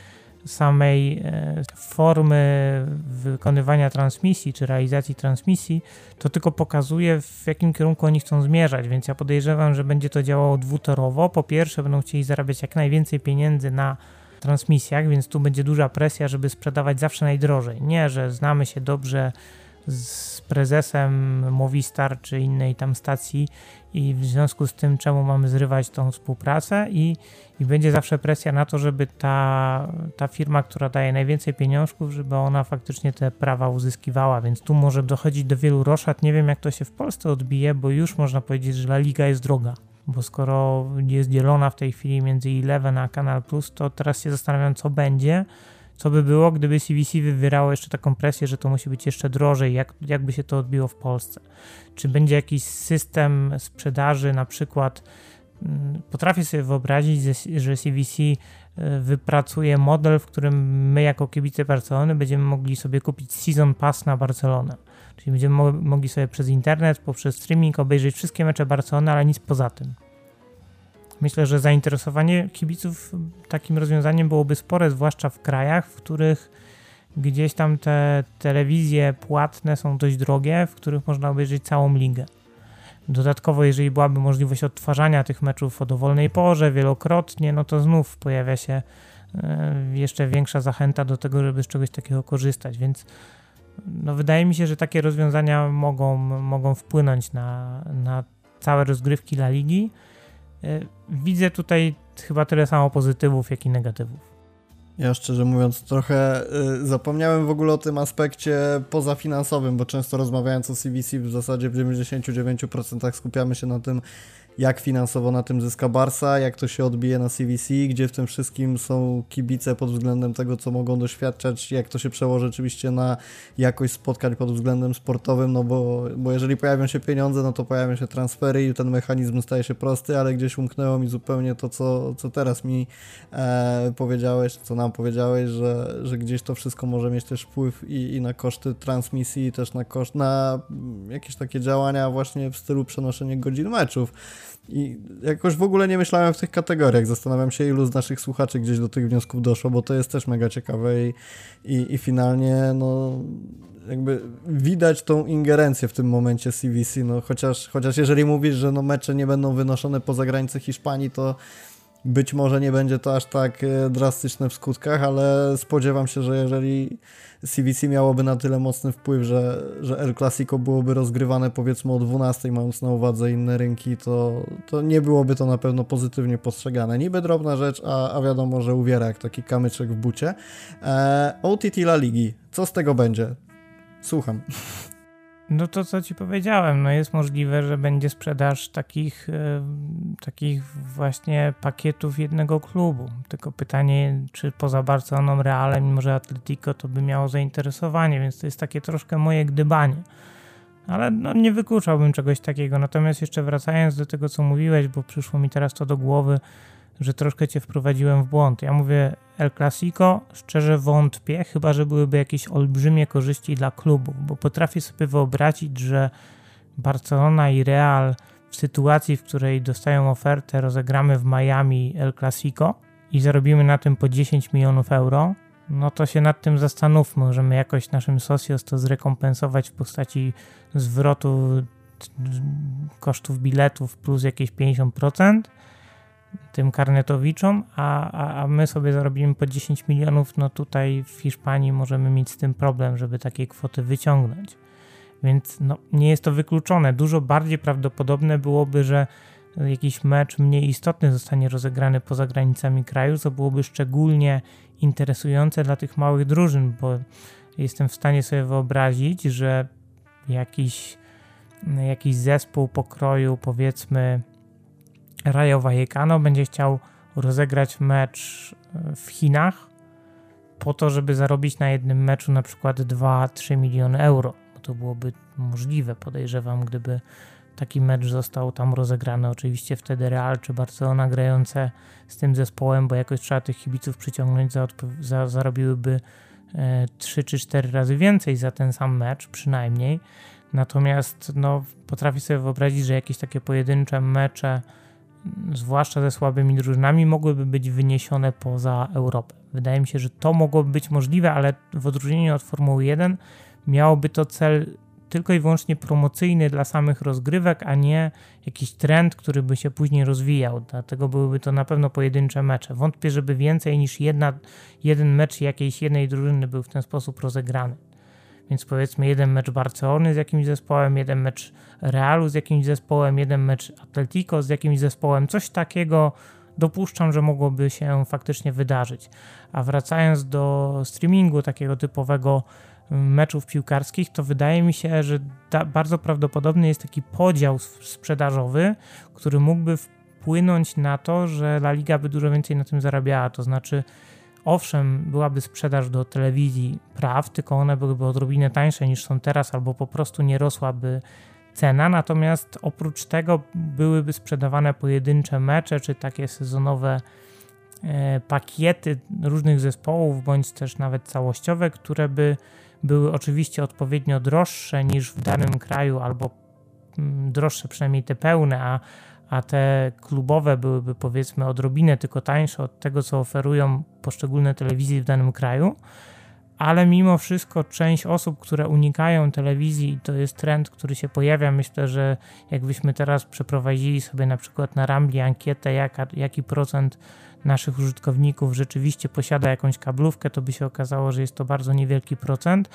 samej e, formy wykonywania transmisji czy realizacji transmisji, to tylko pokazuje, w jakim kierunku oni chcą zmierzać. Więc ja podejrzewam, że będzie to działało dwutorowo. Po pierwsze, będą chcieli zarabiać jak najwięcej pieniędzy na transmisjach, więc tu będzie duża presja, żeby sprzedawać zawsze najdrożej. Nie, że znamy się dobrze z prezesem Movistar czy innej tam stacji i w związku z tym czemu mamy zrywać tą współpracę i, i będzie zawsze presja na to, żeby ta, ta firma, która daje najwięcej pieniążków, żeby ona faktycznie te prawa uzyskiwała, więc tu może dochodzić do wielu roszad. Nie wiem jak to się w Polsce odbije, bo już można powiedzieć, że La Liga jest droga. Bo skoro jest dzielona w tej chwili między Eleven a Kanal Plus, to teraz się zastanawiam, co będzie, co by było, gdyby CVC wywierało jeszcze taką presję, że to musi być jeszcze drożej? Jak, jakby się to odbiło w Polsce? Czy będzie jakiś system sprzedaży, na przykład mm, potrafię sobie wyobrazić, że CVC y, wypracuje model, w którym my jako kibice Barcelony będziemy mogli sobie kupić season pass na Barcelonę. Czyli będziemy mogli sobie przez internet, poprzez streaming obejrzeć wszystkie mecze Barcelony, ale nic poza tym. Myślę, że zainteresowanie kibiców takim rozwiązaniem byłoby spore, zwłaszcza w krajach, w których gdzieś tam te telewizje płatne są dość drogie, w których można obejrzeć całą ligę. Dodatkowo, jeżeli byłaby możliwość odtwarzania tych meczów o dowolnej porze wielokrotnie, no to znów pojawia się e, jeszcze większa zachęta do tego, żeby z czegoś takiego korzystać, więc no wydaje mi się, że takie rozwiązania mogą, mogą wpłynąć na, na całe rozgrywki La Ligi. E, widzę tutaj chyba tyle samo pozytywów, jak i negatywów. Ja szczerze mówiąc trochę y, zapomniałem w ogóle o tym aspekcie pozafinansowym, bo często rozmawiając o CVC w zasadzie w 99% skupiamy się na tym, jak finansowo na tym zyska Barsa, jak to się odbije na CVC, gdzie w tym wszystkim są kibice pod względem tego, co mogą doświadczać, jak to się przełoży oczywiście na jakość spotkań pod względem sportowym, no bo, bo jeżeli pojawią się pieniądze, no to pojawią się transfery i ten mechanizm staje się prosty, ale gdzieś umknęło mi zupełnie to, co, co teraz mi e, powiedziałeś, co nam powiedziałeś, że, że gdzieś to wszystko może mieć też wpływ i, i na koszty transmisji, i też na koszt, na jakieś takie działania właśnie w stylu przenoszenia godzin meczów. I jakoś w ogóle nie myślałem w tych kategoriach. Zastanawiam się, ilu z naszych słuchaczy gdzieś do tych wniosków doszło, bo to jest też mega ciekawe i, i, i finalnie, no, jakby widać tą ingerencję w tym momencie CVC, no, chociaż, chociaż jeżeli mówisz, że no, mecze nie będą wynoszone poza granice Hiszpanii, to być może nie będzie to aż tak e, drastyczne w skutkach, ale spodziewam się, że jeżeli CVC miałoby na tyle mocny wpływ, że, że El Clasico byłoby rozgrywane powiedzmy o 12, mając na uwadze inne rynki, to, to nie byłoby to na pewno pozytywnie postrzegane. Niby drobna rzecz, a, a wiadomo, że uwiera jak taki kamyczek w bucie. E, OTT La Ligi, co z tego będzie? Słucham. [laughs] No to co ci powiedziałem, no jest możliwe, że będzie sprzedaż takich, e, takich właśnie pakietów jednego klubu. Tylko pytanie, czy poza Barceloną, Realem, może Atletico to by miało zainteresowanie, więc to jest takie troszkę moje gdybanie. Ale no, nie wykluczałbym czegoś takiego. Natomiast jeszcze wracając do tego, co mówiłeś, bo przyszło mi teraz to do głowy, że troszkę cię wprowadziłem w błąd. Ja mówię El Clasico, szczerze wątpię, chyba że byłyby jakieś olbrzymie korzyści dla klubu, bo potrafię sobie wyobrazić, że Barcelona i Real w sytuacji, w której dostają ofertę, rozegramy w Miami El Clasico i zarobimy na tym po 10 milionów euro, no to się nad tym zastanówmy. Możemy jakoś naszym socios to zrekompensować w postaci zwrotu kosztów biletów plus jakieś 50%, tym karnetowiczom, a, a, a my sobie zarobimy po 10 milionów, no tutaj w Hiszpanii możemy mieć z tym problem, żeby takie kwoty wyciągnąć. Więc no, nie jest to wykluczone. Dużo bardziej prawdopodobne byłoby, że jakiś mecz mniej istotny zostanie rozegrany poza granicami kraju, co byłoby szczególnie interesujące dla tych małych drużyn, bo jestem w stanie sobie wyobrazić, że jakiś, jakiś zespół pokroju, powiedzmy Rayo Vallecano będzie chciał rozegrać mecz w Chinach po to, żeby zarobić na jednym meczu na przykład 2-3 miliony euro. To byłoby możliwe, podejrzewam, gdyby taki mecz został tam rozegrany. Oczywiście wtedy Real czy Barcelona grające z tym zespołem, bo jakoś trzeba tych kibiców przyciągnąć, za, za, zarobiłyby e, 3 czy 4 razy więcej za ten sam mecz, przynajmniej. Natomiast no, potrafię sobie wyobrazić, że jakieś takie pojedyncze mecze, zwłaszcza ze słabymi drużynami, mogłyby być wyniesione poza Europę. Wydaje mi się, że to mogłoby być możliwe, ale w odróżnieniu od Formuły 1 miałoby to cel tylko i wyłącznie promocyjny dla samych rozgrywek, a nie jakiś trend, który by się później rozwijał. Dlatego byłyby to na pewno pojedyncze mecze. Wątpię, żeby więcej niż jedna, jeden mecz jakiejś jednej drużyny był w ten sposób rozegrany. Więc powiedzmy jeden mecz Barcelony z jakimś zespołem, jeden mecz Realu z jakimś zespołem, jeden mecz Atletico z jakimś zespołem. Coś takiego dopuszczam, że mogłoby się faktycznie wydarzyć. A wracając do streamingu takiego typowego meczów piłkarskich, to wydaje mi się, że bardzo prawdopodobny jest taki podział sprzedażowy, który mógłby wpłynąć na to, że La Liga by dużo więcej na tym zarabiała. To znaczy, owszem, byłaby sprzedaż do telewizji praw, tylko one byłyby odrobinę tańsze niż są teraz, albo po prostu nie rosłaby cena, natomiast oprócz tego byłyby sprzedawane pojedyncze mecze, czy takie sezonowe e, pakiety różnych zespołów, bądź też nawet całościowe, które by były oczywiście odpowiednio droższe niż w danym kraju, albo mm, droższe przynajmniej te pełne, a, a te klubowe byłyby powiedzmy odrobinę tylko tańsze od tego, co oferują poszczególne telewizje w danym kraju. Ale mimo wszystko część osób, które unikają telewizji, to jest trend, który się pojawia. Myślę, że jakbyśmy teraz przeprowadzili sobie na przykład na Rambli ankietę, jaka, jaki procent naszych użytkowników rzeczywiście posiada jakąś kablówkę, to by się okazało, że jest to bardzo niewielki procent,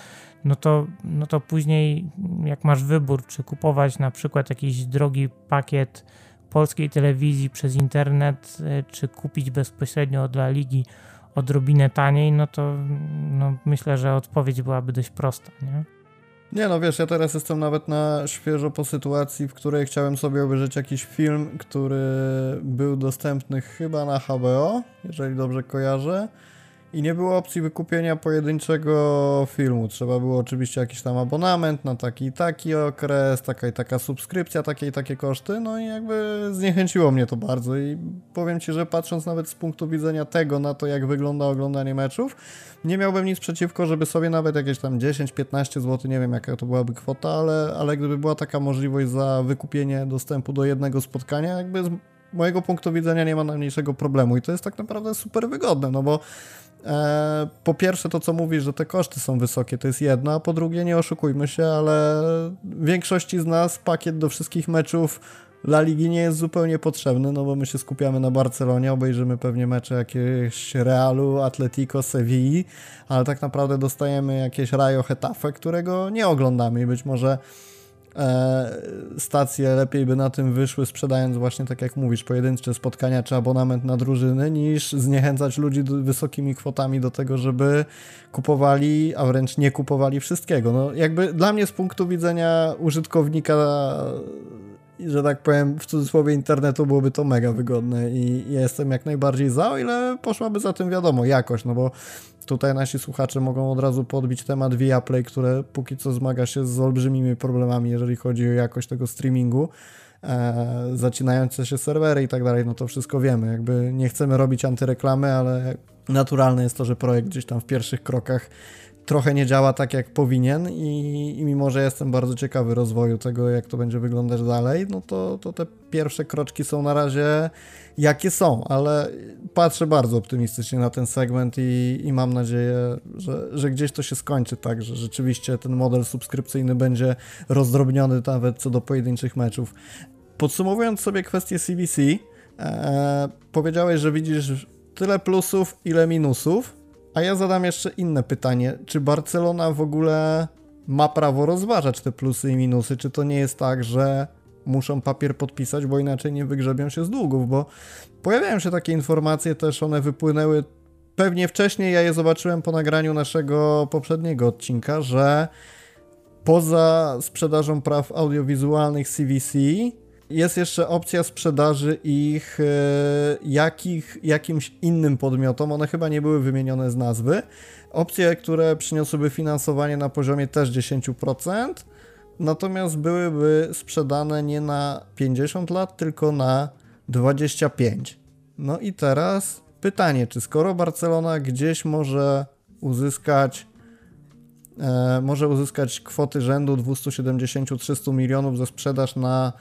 no to, no to później jak masz wybór, czy kupować na przykład jakiś drogi pakiet polskiej telewizji przez internet, e, czy kupić bezpośrednio dla ligi odrobinę taniej, no to no myślę, że odpowiedź byłaby dość prosta, nie? Nie no, wiesz, ja teraz jestem nawet na świeżo po sytuacji, w której chciałem sobie obejrzeć jakiś film, który był dostępny chyba na HBO, jeżeli dobrze kojarzę. I nie było opcji wykupienia pojedynczego filmu. Trzeba było oczywiście jakiś tam abonament na taki i taki okres, taka i taka subskrypcja, takie i takie koszty. No i jakby zniechęciło mnie to bardzo. I powiem Ci, że patrząc nawet z punktu widzenia tego na to, jak wygląda oglądanie meczów, nie miałbym nic przeciwko, żeby sobie nawet jakieś tam 10-15 zł, nie wiem jaka to byłaby kwota, ale, ale gdyby była taka możliwość za wykupienie dostępu do jednego spotkania, jakby mojego punktu widzenia nie ma najmniejszego problemu. I to jest tak naprawdę super wygodne, no bo E, po pierwsze, to co mówisz, że te koszty są wysokie, to jest jedno, a po drugie, nie oszukujmy się, ale większości z nas pakiet do wszystkich meczów La Ligi nie jest zupełnie potrzebny, no bo my się skupiamy na Barcelonie, obejrzymy pewnie mecze jakiegoś Realu, Atletico, Sevilli, ale tak naprawdę dostajemy jakieś Rayo Hetafe, którego nie oglądamy i być może stacje lepiej by na tym wyszły, sprzedając właśnie, tak jak mówisz, pojedyncze spotkania czy abonament na drużyny, niż zniechęcać ludzi wysokimi kwotami do tego, żeby kupowali, a wręcz nie kupowali wszystkiego. No, jakby dla mnie z punktu widzenia użytkownika że tak powiem, w cudzysłowie internetu byłoby to mega wygodne i jestem jak najbardziej za, o ile poszłaby za tym wiadomo, jakość, no bo tutaj nasi słuchacze mogą od razu podbić temat Viaplay, które póki co zmaga się z olbrzymimi problemami, jeżeli chodzi o jakość tego streamingu, e, zacinające się serwery i tak dalej, no to wszystko wiemy, jakby nie chcemy robić antyreklamy, ale naturalne jest to, że projekt gdzieś tam w pierwszych krokach trochę nie działa tak, jak powinien i, i, mimo, że jestem bardzo ciekawy rozwoju tego, jak to będzie wyglądać dalej, no to, to te pierwsze kroczki są na razie jakie są, ale patrzę bardzo optymistycznie na ten segment i, i mam nadzieję, że, że gdzieś to się skończy tak, że rzeczywiście ten model subskrypcyjny będzie rozdrobniony nawet co do pojedynczych meczów. Podsumowując sobie kwestię CBC, e, powiedziałeś, że widzisz tyle plusów, ile minusów, a ja zadam jeszcze inne pytanie. Czy Barcelona w ogóle ma prawo rozważać te plusy i minusy? Czy to nie jest tak, że muszą papier podpisać, bo inaczej nie wygrzebią się z długów? Bo pojawiają się takie informacje, też one wypłynęły pewnie wcześniej, ja je zobaczyłem po nagraniu naszego poprzedniego odcinka, że poza sprzedażą praw audiowizualnych CVC jest jeszcze opcja sprzedaży ich e, jakich, jakimś innym podmiotom. One chyba nie były wymienione z nazwy. Opcje, które przyniosłyby finansowanie na poziomie też 10%, natomiast byłyby sprzedane nie na 50 lat, tylko na 25. No i teraz pytanie, czy skoro Barcelona gdzieś może uzyskać e, może uzyskać kwoty rzędu 270-300 milionów za sprzedaż na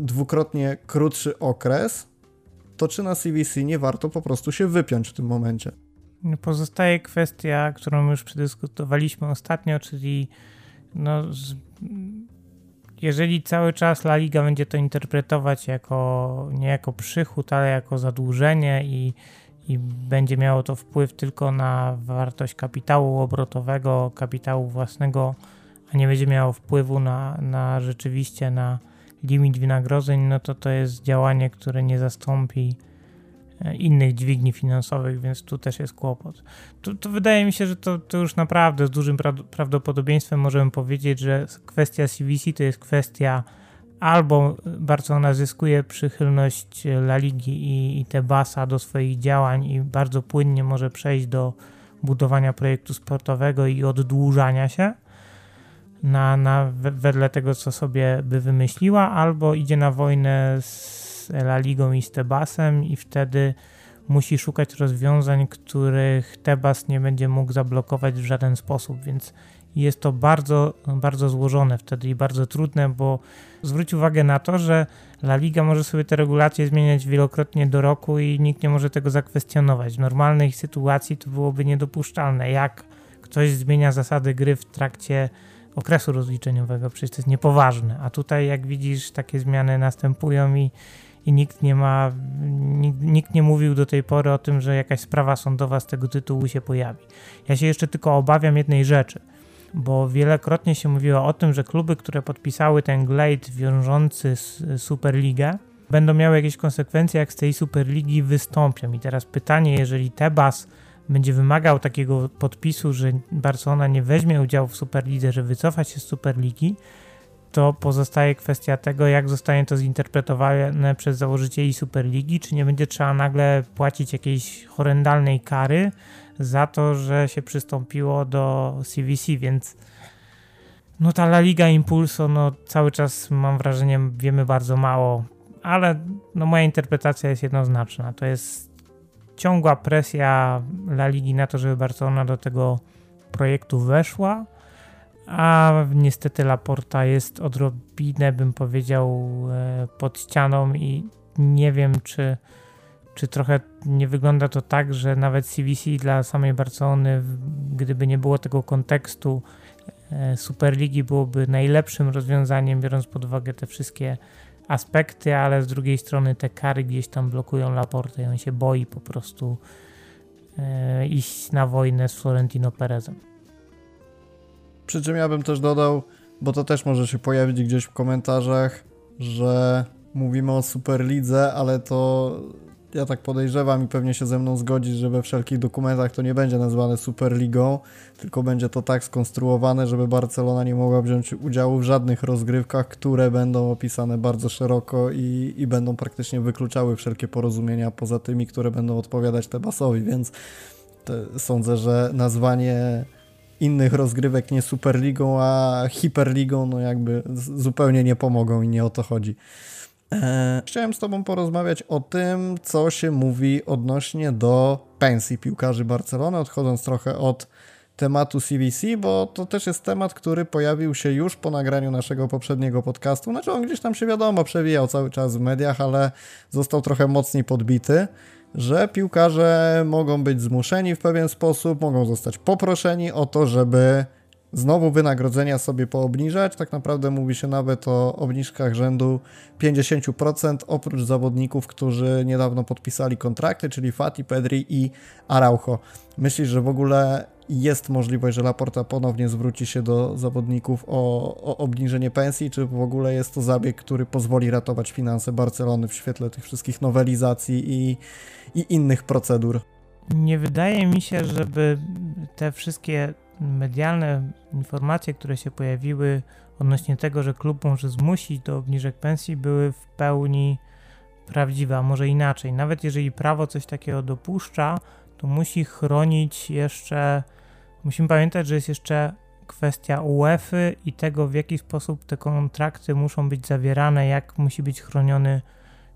dwukrotnie krótszy okres, to czy na CVC nie warto po prostu się wypiąć w tym momencie? Pozostaje kwestia, którą już przedyskutowaliśmy ostatnio, czyli no, jeżeli cały czas La Liga będzie to interpretować jako nie jako przychód, ale jako zadłużenie i, i będzie miało to wpływ tylko na wartość kapitału obrotowego, kapitału własnego, a nie będzie miało wpływu na, na rzeczywiście na limit wynagrodzeń, no to to jest działanie, które nie zastąpi e, innych dźwigni finansowych, więc tu też jest kłopot. To, wydaje mi się, że to, to, już naprawdę z dużym prawdopodobieństwem możemy powiedzieć, że kwestia CVC to jest kwestia albo Barcelona zyskuje przychylność La Ligi i, i Tebasa do swoich działań i bardzo płynnie może przejść do budowania projektu sportowego i oddłużania się, na, na wedle tego, co sobie by wymyśliła, albo idzie na wojnę z La Ligą i z Tebasem i wtedy musi szukać rozwiązań, których Tebas nie będzie mógł zablokować w żaden sposób, więc jest to bardzo, bardzo złożone wtedy i bardzo trudne, bo zwróć uwagę na to, że La Liga może sobie te regulacje zmieniać wielokrotnie do roku i nikt nie może tego zakwestionować. W normalnej sytuacji to byłoby niedopuszczalne. Jak ktoś zmienia zasady gry w trakcie okresu rozliczeniowego, przecież to jest niepoważne. A tutaj, jak widzisz, takie zmiany następują i, i nikt nie ma, nikt, nikt, nie mówił do tej pory o tym, że jakaś sprawa sądowa z tego tytułu się pojawi. Ja się jeszcze tylko obawiam jednej rzeczy, bo wielokrotnie się mówiło o tym, że kluby, które podpisały ten glade wiążący Superligę, będą miały jakieś konsekwencje, jak z tej Superligi wystąpią. I teraz pytanie, jeżeli Tebas będzie wymagał takiego podpisu, że Barcelona nie weźmie udziału w Superlidze, że wycofa się z Superligi, to pozostaje kwestia tego, jak zostanie to zinterpretowane przez założycieli Superligi, czy nie będzie trzeba nagle płacić jakiejś horrendalnej kary za to, że się przystąpiło do CVC, więc no ta La Liga Impulso, no cały czas mam wrażenie, wiemy bardzo mało, ale no moja interpretacja jest jednoznaczna. To jest ciągła presja La Ligi na to, żeby Barcelona do tego projektu weszła, a niestety Laporta jest odrobinę, bym powiedział, e, pod ścianą i nie wiem, czy, czy trochę nie wygląda to tak, że nawet CVC dla samej Barcelony, gdyby nie było tego kontekstu e, Superligi, byłoby najlepszym rozwiązaniem, biorąc pod uwagę te wszystkie aspekty, ale z drugiej strony te kary gdzieś tam blokują Laportę i on się boi po prostu e, iść na wojnę z Florentino Perezem. Przy czym ja bym też dodał, bo to też może się pojawić gdzieś w komentarzach, że mówimy o Superlidze, ale to ja tak podejrzewam i pewnie się ze mną zgodzi, że we wszelkich dokumentach to nie będzie nazwane Superligą, tylko będzie to tak skonstruowane, żeby Barcelona nie mogła wziąć udziału w żadnych rozgrywkach, które będą opisane bardzo szeroko i, i będą praktycznie wykluczały wszelkie porozumienia poza tymi, które będą odpowiadać Tebasowi, więc sądzę, że nazwanie innych rozgrywek nie Superligą, a Hiperligą, no jakby zupełnie nie pomogą i nie o to chodzi. E, chciałem z Tobą porozmawiać o tym, co się mówi odnośnie do pensji piłkarzy Barcelony, odchodząc trochę od tematu CVC, bo to też jest temat, który pojawił się już po nagraniu naszego poprzedniego podcastu. Znaczy on gdzieś tam się wiadomo, przewijał cały czas w mediach, ale został trochę mocniej podbity, że piłkarze mogą być zmuszeni w pewien sposób, mogą zostać poproszeni o to, żeby znowu wynagrodzenia sobie poobniżać. Tak naprawdę mówi się nawet o obniżkach rzędu 50%, oprócz zawodników, którzy niedawno podpisali kontrakty, czyli Fati, Pedri i Araujo. Myślisz, że w ogóle jest możliwość, że Laporta ponownie zwróci się do zawodników o, o obniżenie pensji, czy w ogóle jest to zabieg, który pozwoli ratować finanse Barcelony w świetle tych wszystkich nowelizacji i, i innych procedur? Nie wydaje mi się, żeby te wszystkie medialne informacje, które się pojawiły odnośnie tego, że klub może zmusić do obniżek pensji, były w pełni prawdziwe, a może inaczej. Nawet jeżeli prawo coś takiego dopuszcza, to musi chronić jeszcze. Musimy pamiętać, że jest jeszcze kwestia UEFA i tego, w jaki sposób te kontrakty muszą być zawierane, jak musi być chroniony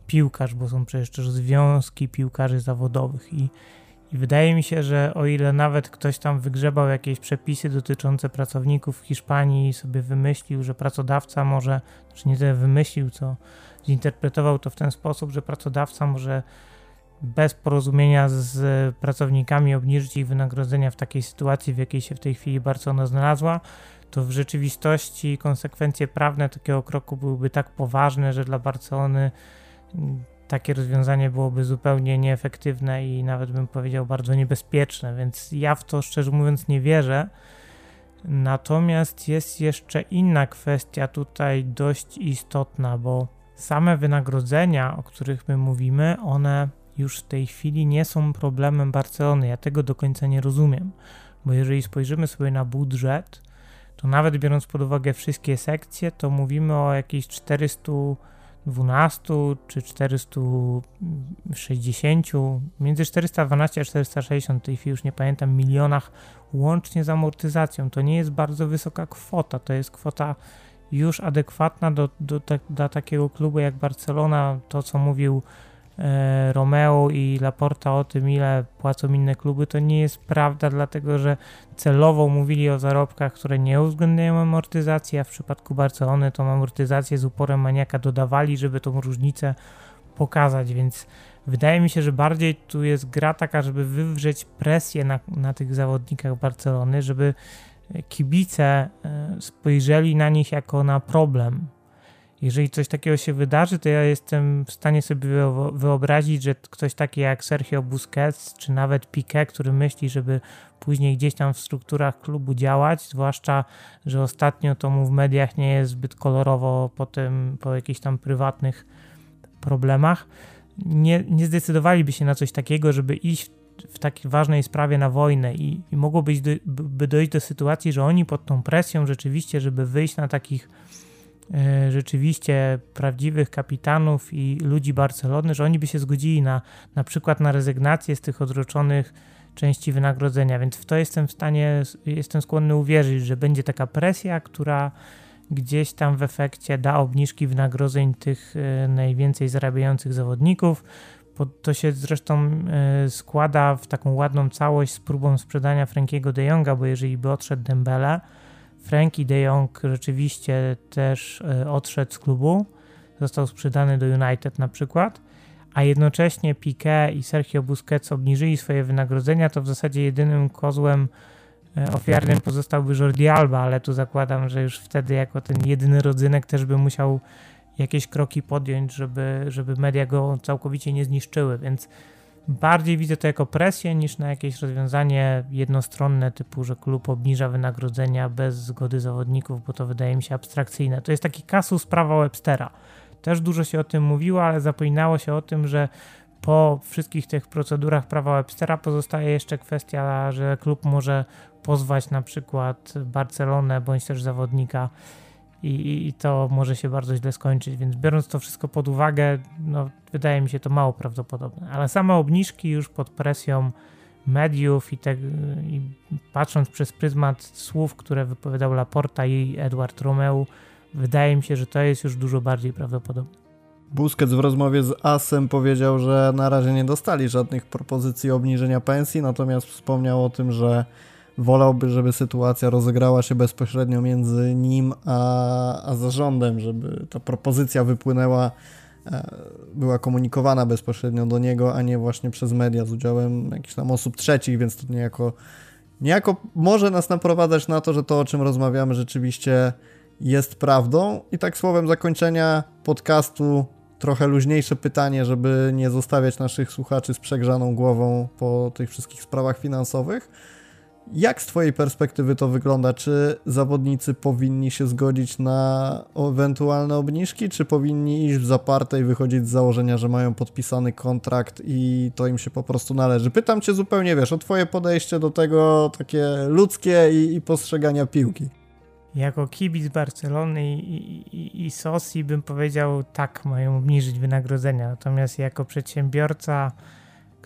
piłkarz, bo są przecież też związki piłkarzy zawodowych i i wydaje mi się, że o ile nawet ktoś tam wygrzebał jakieś przepisy dotyczące pracowników w Hiszpanii i sobie wymyślił, że pracodawca może, znaczy nie tyle wymyślił, co zinterpretował to w ten sposób, że pracodawca może bez porozumienia z pracownikami obniżyć ich wynagrodzenia w takiej sytuacji, w jakiej się w tej chwili Barcelona znalazła, to w rzeczywistości konsekwencje prawne takiego kroku byłyby tak poważne, że dla Barcelony takie rozwiązanie byłoby zupełnie nieefektywne i nawet bym powiedział bardzo niebezpieczne, więc ja w to szczerze mówiąc nie wierzę. Natomiast jest jeszcze inna kwestia tutaj dość istotna, bo same wynagrodzenia, o których my mówimy, one już w tej chwili nie są problemem Barcelony. Ja tego do końca nie rozumiem, bo jeżeli spojrzymy sobie na budżet, to nawet biorąc pod uwagę wszystkie sekcje, to mówimy o jakichś 400 12 czy 460, między 412 a 460, tej chwili już nie pamiętam, milionach łącznie z amortyzacją. To nie jest bardzo wysoka kwota, to jest kwota już adekwatna do, do, do, do takiego klubu jak Barcelona. To, co mówił Romeo i Laporta o tym, ile płacą inne kluby, to nie jest prawda, dlatego że celowo mówili o zarobkach, które nie uwzględniają amortyzacji, a w przypadku Barcelony tą amortyzację z uporem maniaka dodawali, żeby tą różnicę pokazać, więc wydaje mi się, że bardziej tu jest gra taka, żeby wywrzeć presję na, na tych zawodnikach Barcelony, żeby kibice e, spojrzeli na nich jako na problem, jeżeli coś takiego się wydarzy, to ja jestem w stanie sobie wyobrazić, że ktoś taki jak Sergio Busquets, czy nawet Piqué, który myśli, żeby później gdzieś tam w strukturach klubu działać, zwłaszcza, że ostatnio to mu w mediach nie jest zbyt kolorowo po tym, po jakichś tam prywatnych problemach, nie, nie zdecydowaliby się na coś takiego, żeby iść w takiej ważnej sprawie na wojnę i, i mogłoby do, by dojść do sytuacji, że oni pod tą presją rzeczywiście, żeby wyjść na takich rzeczywiście prawdziwych kapitanów i ludzi Barcelony, że oni by się zgodzili na na przykład na rezygnację z tych odroczonych części wynagrodzenia, więc w to jestem w stanie, jestem skłonny uwierzyć, że będzie taka presja, która gdzieś tam w efekcie da obniżki wynagrodzeń tych e, najwięcej zarabiających zawodników. To się zresztą e, składa w taką ładną całość z próbą sprzedania Frankiego de Jonga, bo jeżeli by odszedł Dembele, Frankie de Jong rzeczywiście też e, odszedł z klubu, został sprzedany do United na przykład, a jednocześnie Piqué i Sergio Busquets obniżyli swoje wynagrodzenia, to w zasadzie jedynym kozłem e, ofiarnym pozostałby Jordi Alba, ale tu zakładam, że już wtedy jako ten jedyny rodzynek też by musiał jakieś kroki podjąć, żeby, żeby media go całkowicie nie zniszczyły, więc Bardziej widzę to jako presję niż na jakieś rozwiązanie jednostronne, typu, że klub obniża wynagrodzenia bez zgody zawodników, bo to wydaje mi się abstrakcyjne. To jest taki kasus prawa Webstera. Też dużo się o tym mówiło, ale zapominało się o tym, że po wszystkich tych procedurach prawa Webstera pozostaje jeszcze kwestia, że klub może pozwać na przykład Barcelonę bądź też zawodnika i, i, to może się bardzo źle skończyć, więc biorąc to wszystko pod uwagę, no, wydaje mi się to mało prawdopodobne. Ale same obniżki już pod presją mediów i, te, i patrząc przez pryzmat słów, które wypowiadał Laporta i Edward Romeu, wydaje mi się, że to jest już dużo bardziej prawdopodobne. Busquets w rozmowie z Asem powiedział, że na razie nie dostali żadnych propozycji obniżenia pensji, natomiast wspomniał o tym, że wolałby, żeby sytuacja rozegrała się bezpośrednio między nim a, a zarządem, żeby ta propozycja wypłynęła, e, była komunikowana bezpośrednio do niego, a nie właśnie przez media z udziałem jakichś tam osób trzecich, więc to niejako niejako może nas naprowadzać na to, że to, o czym rozmawiamy, rzeczywiście jest prawdą. I tak słowem zakończenia podcastu trochę luźniejsze pytanie, żeby nie zostawiać naszych słuchaczy z przegrzaną głową po tych wszystkich sprawach finansowych. Jak z Twojej perspektywy to wygląda? Czy zawodnicy powinni się zgodzić na ewentualne obniżki, czy powinni iść w zaparte i wychodzić z założenia, że mają podpisany kontrakt i to im się po prostu należy? Pytam Cię zupełnie, wiesz, o Twoje podejście do tego takie ludzkie i, i postrzegania piłki. Jako kibic Barcelony i, i, i Sosi bym powiedział, tak, mają obniżyć wynagrodzenia. Natomiast jako przedsiębiorca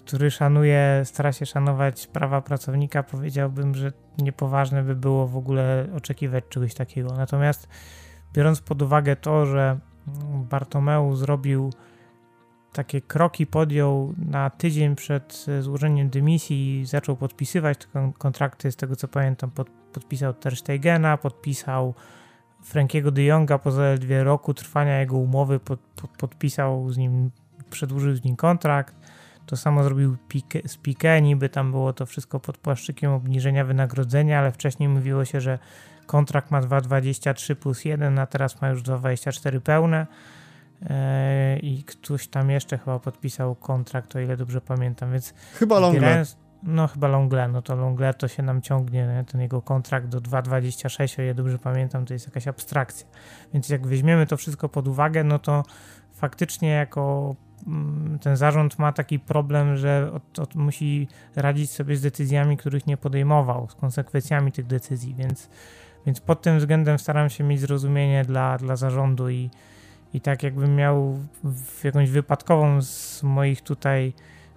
który szanuje, stara się szanować prawa pracownika, powiedziałbym, że niepoważne by było w ogóle oczekiwać czegoś takiego. Natomiast biorąc pod uwagę to, że Bartomeu zrobił takie kroki, podjął na tydzień przed złożeniem dymisji i zaczął podpisywać te kontrakty, z tego co pamiętam, pod, podpisał Ter Stegena, podpisał Frankiego de Jonga po zaledwie roku trwania jego umowy, pod, pod, podpisał z nim, przedłużył z nim kontrakt, to samo zrobił Pique, z Piqué, niby tam było to wszystko pod płaszczykiem obniżenia wynagrodzenia, ale wcześniej mówiło się, że kontrakt ma 2,23 plus 1, a teraz ma już 2,24 pełne. Eee, I ktoś tam jeszcze chyba podpisał kontrakt, o ile dobrze pamiętam, więc... Chyba Longlet. No chyba Longlet, no to Longlet to się nam ciągnie, nie? ten jego kontrakt do 2,26, o ile dobrze pamiętam, to jest jakaś abstrakcja. Więc jak weźmiemy to wszystko pod uwagę, no to faktycznie jako ten zarząd ma taki problem, że od, od, musi radzić sobie z decyzjami, których nie podejmował, z konsekwencjami tych decyzji, więc, więc pod tym względem staram się mieć zrozumienie dla, dla zarządu i, i tak jakbym miał jakąś wypadkową z moich tutaj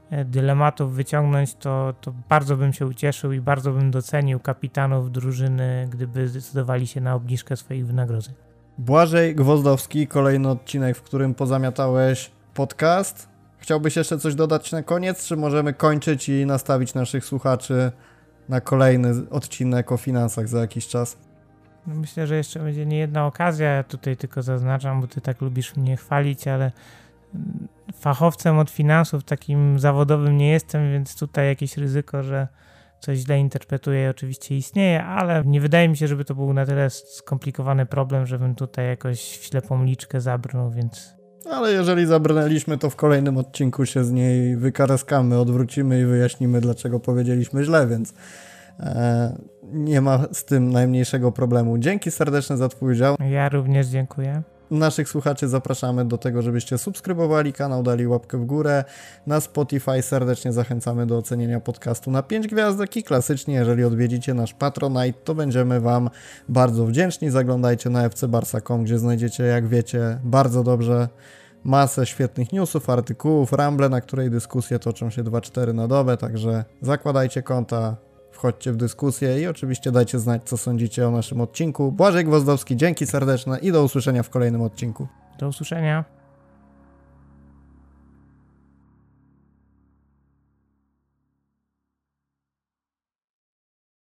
e, dylematów wyciągnąć, to, to bardzo bym się ucieszył i bardzo bym docenił kapitanów drużyny, gdyby zdecydowali się na obniżkę swoich wynagrodzeń. Błażej Gwozdowski, kolejny odcinek, w którym pozamiatałeś podcast. Chciałbyś jeszcze coś dodać na koniec, czy możemy kończyć i nastawić naszych słuchaczy na kolejny odcinek o finansach za jakiś czas? No myślę, że jeszcze będzie nie jedna okazja. Ja tutaj tylko zaznaczam, bo ty tak lubisz mnie chwalić, ale mm, fachowcem od finansów takim zawodowym nie jestem, więc tutaj jakieś ryzyko, że coś źle interpretuję, oczywiście istnieje, ale nie wydaje mi się, żeby to był na tyle skomplikowany problem, żebym tutaj jakoś w ślepą liczkę zabrnął, więc ale jeżeli zabrnęliśmy, to w kolejnym odcinku się z niej wykaraskamy, odwrócimy i wyjaśnimy, dlaczego powiedzieliśmy źle, więc e, nie ma z tym najmniejszego problemu. Dzięki serdeczne za Twój udział. Ja również dziękuję. Naszych słuchaczy zapraszamy do tego, żebyście subskrybowali kanał, dali łapkę w górę. Na Spotify serdecznie zachęcamy do ocenienia podcastu na 5 gwiazdek i klasycznie, jeżeli odwiedzicie nasz Patronite, to będziemy Wam bardzo wdzięczni. Zaglądajcie na fcbarsa.com, gdzie znajdziecie, jak wiecie, bardzo dobrze masę świetnych newsów, artykułów, ramble, na której dyskusje toczą się 2-4 na dobę, także zakładajcie konta, wchodźcie w dyskusję i oczywiście dajcie znać, co sądzicie o naszym odcinku. Błażej Gwozdowski, dzięki serdeczne i do usłyszenia w kolejnym odcinku. Do usłyszenia.